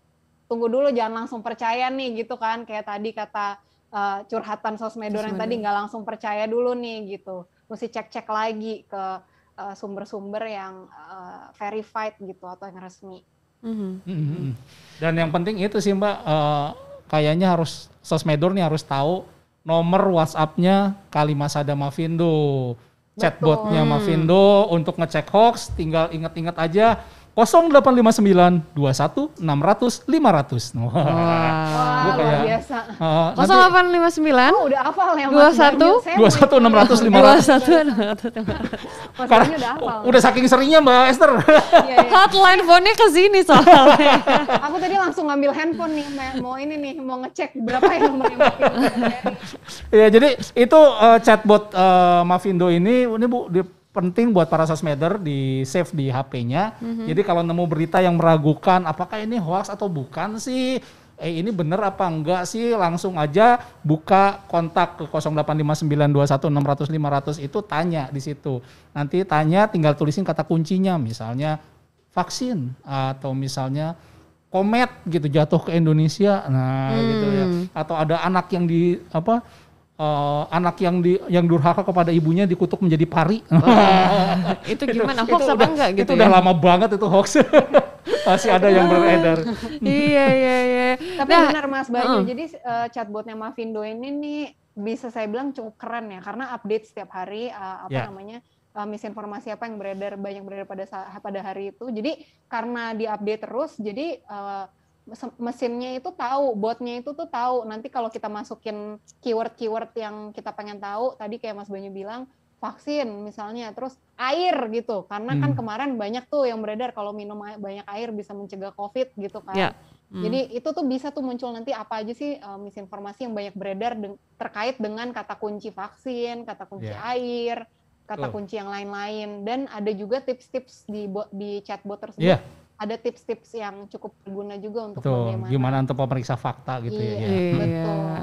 tunggu dulu jangan langsung percaya nih gitu kan. Kayak tadi kata eh, curhatan sosmedor yang tadi nggak langsung percaya dulu nih gitu. Mesti cek-cek lagi ke eh, sumber-sumber yang eh, verified gitu atau yang resmi Mhm. Mhm. Dan yang penting itu sih Mbak, eh, kayaknya harus sosmedor nih harus tahu nomor WhatsApp-nya Kalimasada Mavindo. Chatbotnya. Mavindo untuk ngecek hoax tinggal ingat-ingat aja 0859 21 600 500. Wah. Gua luar kayak- biasa Eh, nanti 0859 oh udah hafal ya Dua Mas satu, Banyu. Saya mau 21 600 dua 500. satu Mas Karena Banyu udah hafal udah saking seringnya Mbak Esther. Iya, iya. hotline phone-nya ke sini soalnya. aku tadi langsung ngambil handphone nih mau- mau ini nih mau ngecek berapa ya nomornya Mavindo. Ya jadi itu eh, chatbot eh, Mavindo ini ini Bu di- penting buat para sosmeder di save di HP-nya. Jadi kalau nemu berita yang meragukan apakah ini hoax atau bukan sih? Eh ini bener apa enggak sih? Langsung aja buka kontak ke 085921600500 itu tanya di situ. Nanti tanya tinggal tulisin kata kuncinya misalnya vaksin atau misalnya komet gitu jatuh ke Indonesia. Nah, gitu ya. Atau ada anak yang di apa eh, anak yang di yang durhaka kepada ibunya dikutuk menjadi pari. itu gimana hoax apa udah- enggak gitu Itu udah ya? lama banget itu hoax. Masih ada yang beredar. iya iya iya. Tapi Nah, benar Mas Bayu, heeh. jadi eh, chatbotnya Mavindo ini nih bisa saya bilang cukup keren ya karena update setiap hari eh, apa Ya. namanya misinformasi apa yang beredar banyak beredar pada pada hari itu. Jadi karena diupdate terus, jadi eh, mes- mesinnya itu tahu, botnya itu tuh tahu. Nanti kalau kita masukin keyword-keyword yang kita pengen tahu, tadi kayak Mas Banyu bilang vaksin misalnya, terus air gitu. Karena kan Hmm. kemarin banyak tuh yang beredar kalau minum banyak air bisa mencegah COVID gitu kan. Ya. Hmm. Jadi itu tuh bisa tuh muncul nanti apa aja sih uh, misinformasi yang banyak beredar deng- terkait dengan kata kunci vaksin, kata kunci Ya. air, kata Betul. kunci yang lain-lain dan ada juga tips-tips di di chatbot tersebut. Iya. Ada tips-tips yang cukup berguna juga untuk Betul. bagaimana. Gimana untuk pemeriksa fakta gitu Iya, ya. Iya. Betul.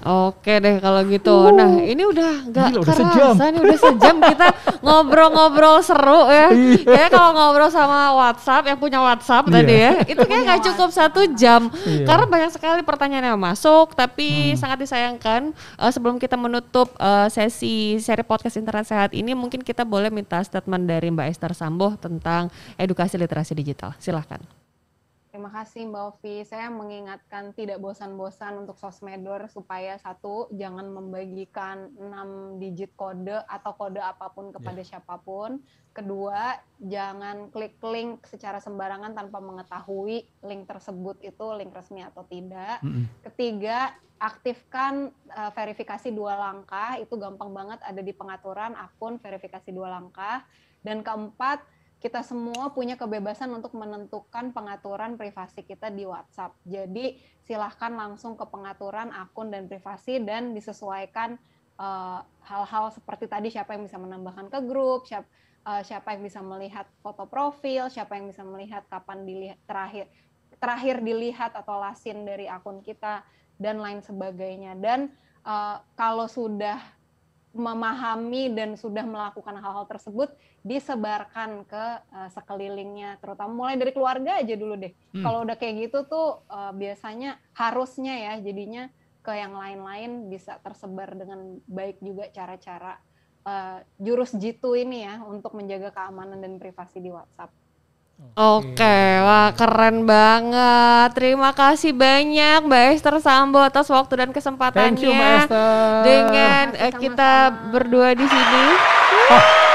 Oke deh kalau gitu. Nah ini udah nggak kerasa sejam. nih udah sejam kita ngobrol-ngobrol seru ya. ya kalau ngobrol sama WhatsApp yang punya WhatsApp Iya. tadi ya, itu kayak nggak cukup satu jam Iya. karena banyak sekali pertanyaan yang masuk. Tapi sangat disayangkan eh, sebelum kita menutup eh, sesi seri podcast internet sehat ini, mungkin kita boleh minta statement dari Mbak Esther Sambo tentang edukasi literasi digital. Silahkan. Terima kasih Mbak Ovi. Saya mengingatkan tidak bosan-bosan untuk sosmedor supaya satu jangan membagikan 6 digit kode atau kode apa pun kepada siapa pun. Kedua, jangan klik link secara sembarangan tanpa mengetahui link tersebut itu link resmi atau tidak. Mm-mm. Ketiga, aktifkan uh, verifikasi dua langkah. Itu gampang banget ada di pengaturan akun verifikasi dua langkah. Dan keempat, kita semua punya kebebasan untuk menentukan pengaturan privasi kita di WhatsApp. Jadi silahkan langsung ke pengaturan akun dan privasi dan disesuaikan uh, hal-hal seperti tadi siapa yang bisa menambahkan ke grup, siapa, uh, siapa yang bisa melihat foto profil, siapa yang bisa melihat kapan dilihat terakhir terakhir dilihat atau lasin dari akun kita dan lain sebagainya. Dan uh, kalau sudah memahami dan sudah melakukan hal-hal tersebut disebarkan ke uh, sekelilingnya terutama mulai dari keluarga aja dulu deh Hmm. kalau udah kayak gitu tuh uh, biasanya harusnya ya jadinya ke yang lain-lain bisa tersebar dengan baik juga cara-cara uh, jurus jitu ini ya untuk menjaga keamanan dan privasi di WhatsApp. Oke, wah keren banget. Terima kasih banyak Mbak Esther Sambo atas waktu dan kesempatannya. Thank you Mbak Esther. Dengan Terima kasih eh, kita berdua di sini.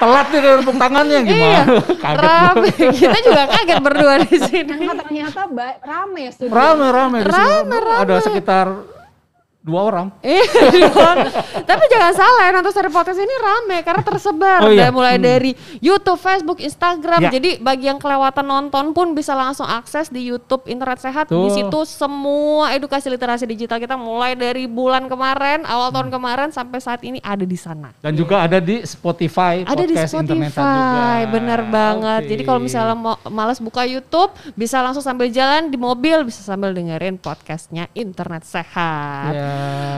Telat nih dari tepuk tangannya gimana? Iya, Kaget rame. Kita juga kaget berdua di sini. Ternyata ternyata rame ya. Rame rame di sini. Rame, Ada sekitar dua orang. Iya. Tapi jangan salah ya nonton seri podcast ini rame karena tersebar Oh iya. Dan mulai Hmm. dari YouTube, Facebook, Instagram. Ya. Jadi bagi yang kelewatan nonton pun bisa langsung akses di YouTube Internet Sehat. Di Tuh. situ semua edukasi literasi digital kita mulai dari bulan kemarin, awal Hmm. tahun kemarin sampai saat ini ada di sana. Dan juga ada di Spotify, Ada di podcast internet juga. Spotify, bener banget. Oke. Jadi kalau misalnya mau males buka YouTube, bisa langsung sambil jalan di mobil, bisa sambil dengerin podcastnya Internet Sehat. Ya.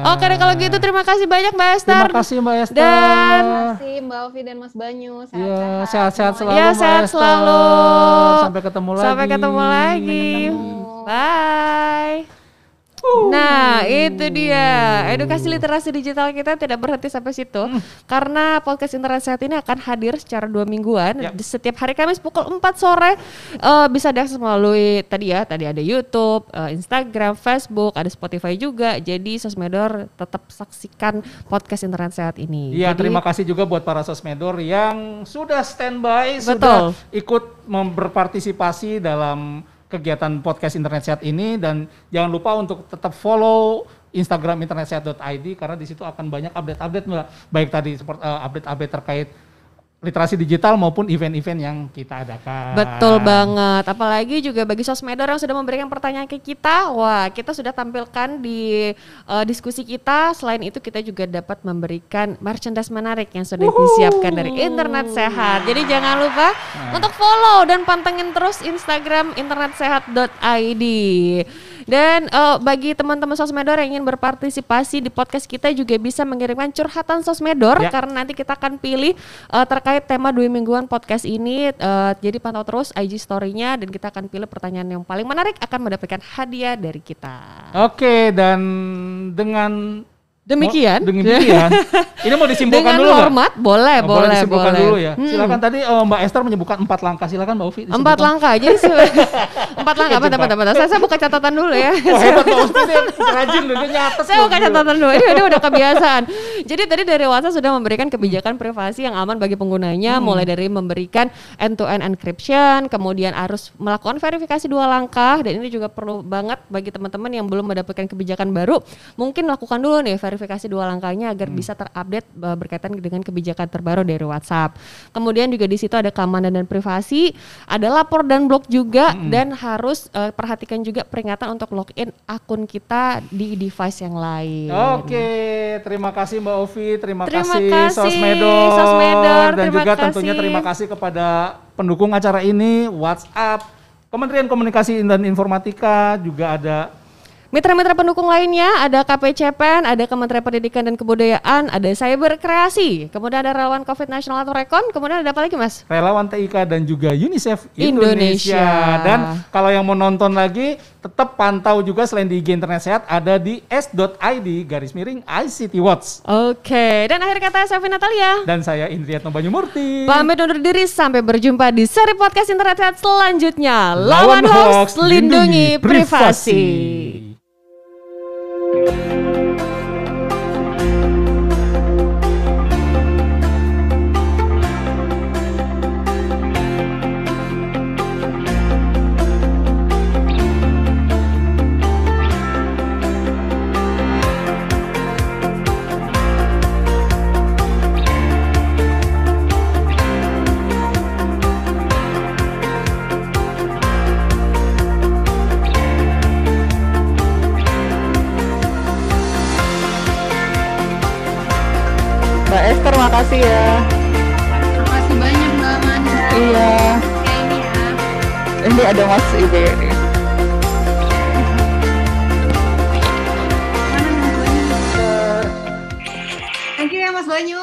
Oke deh kalau gitu terima kasih banyak Mbak Esther. Terima kasih Mbak Esther. Dan- Terima kasih Mbak Ovi dan Mas Banyu. Iya, Sehat-sehat. sehat-sehat selalu Ya sehat selalu. Sampai ketemu lagi. Sampai ketemu lagi. Ketemu. Bye. Nah, itu dia. Edukasi literasi digital kita tidak berhenti sampai situ. Hmm. Karena podcast internet sehat ini akan hadir secara dua mingguan Yap. di setiap hari Kamis pukul 4 sore. Eh, bisa diakses melalui tadi ya, tadi ada YouTube, eh, Instagram, Facebook, ada Spotify juga. Jadi sosmedor tetap saksikan podcast internet sehat ini. Iya, terima kasih juga buat para sosmedor yang sudah standby, Betul. sudah ikut berpartisipasi dalam kegiatan podcast internet sehat ini dan jangan lupa untuk tetap follow Instagram internetsehat.id karena di situ akan banyak update-update Mbak. Baik tadi seperti eh, update-update terkait literasi digital maupun event-event yang kita adakan. Betul banget. Apalagi juga bagi sosmedor yang sudah memberikan pertanyaan ke kita, wah kita sudah tampilkan di eh, diskusi kita. Selain itu kita juga dapat memberikan merchandise menarik yang sudah disiapkan dari Internet Sehat. Jadi jangan lupa untuk follow dan pantengin terus Instagram internetsehat.id. Dan eh, bagi teman-teman sosmedor yang ingin berpartisipasi di podcast kita juga bisa mengirimkan curhatan sosmedor Ya. karena nanti kita akan pilih eh, terkait tema dua mingguan podcast ini. Eh, jadi pantau terus IG story-nya dan kita akan pilih pertanyaan yang paling menarik akan mendapatkan hadiah dari kita. Oke, dan dengan Demikian. Oh, demikian. Ini mau disimpulkan Dengan dulu nggak? hormat boleh, Oh, boleh, disimpulkan boleh. dulu ya. Hmm. Silakan tadi eh, Mbak Esther menyebutkan empat langkah. Silakan Mbak Ufi. Empat langkah. Jadi empat langkah. Bentar, bentar, bentar. Saya, saya buka catatan dulu ya. Wah hebat Mbak Ufi rajin dia nyatet Saya buka catatan dulu. Ini, ini udah kebiasaan. Jadi tadi dari WhatsApp sudah memberikan kebijakan privasi yang aman bagi penggunanya, Hmm. mulai dari memberikan end-to-end encryption, kemudian harus melakukan verifikasi dua langkah, dan ini juga perlu banget bagi teman-teman yang belum mendapatkan kebijakan baru, mungkin lakukan dulu nih verifikasi dua langkahnya agar Hmm. bisa terupdate uh, berkaitan dengan kebijakan terbaru dari WhatsApp. Kemudian juga di situ ada keamanan dan privasi, ada lapor dan blok juga, Hmm. dan harus uh, perhatikan juga peringatan untuk login akun kita di device yang lain. Oke, terima kasih Mbak Ovi, terima, Terima kasih, kasih, Sosmedor, Sosmedor, dan terima juga tentunya kasih. terima kasih kepada pendukung acara ini, WhatsApp, Kementerian Komunikasi dan Informatika, juga ada Mitra-mitra pendukung lainnya ada KPCPEN, ada Kementerian Pendidikan dan Kebudayaan, ada Cyber Kreasi, kemudian ada relawan COVID Nasional atau Rekon, kemudian ada apa lagi mas? Relawan TIK dan juga UNICEF Indonesia. Indonesia. Dan kalau yang mau nonton lagi, tetap pantau juga selain di IG Internet Sehat, ada di s.id garis miring ICT Watch. Oke, dan akhir kata saya Vina Natalia. Dan saya Indriatno Banyumurti. Pamit undur diri sampai berjumpa di seri podcast internet sehat selanjutnya. Lawan, hoax, lindungi privasi. Mbak Ini ada Mas Ibe nih. Thank you ya Mas Banyu.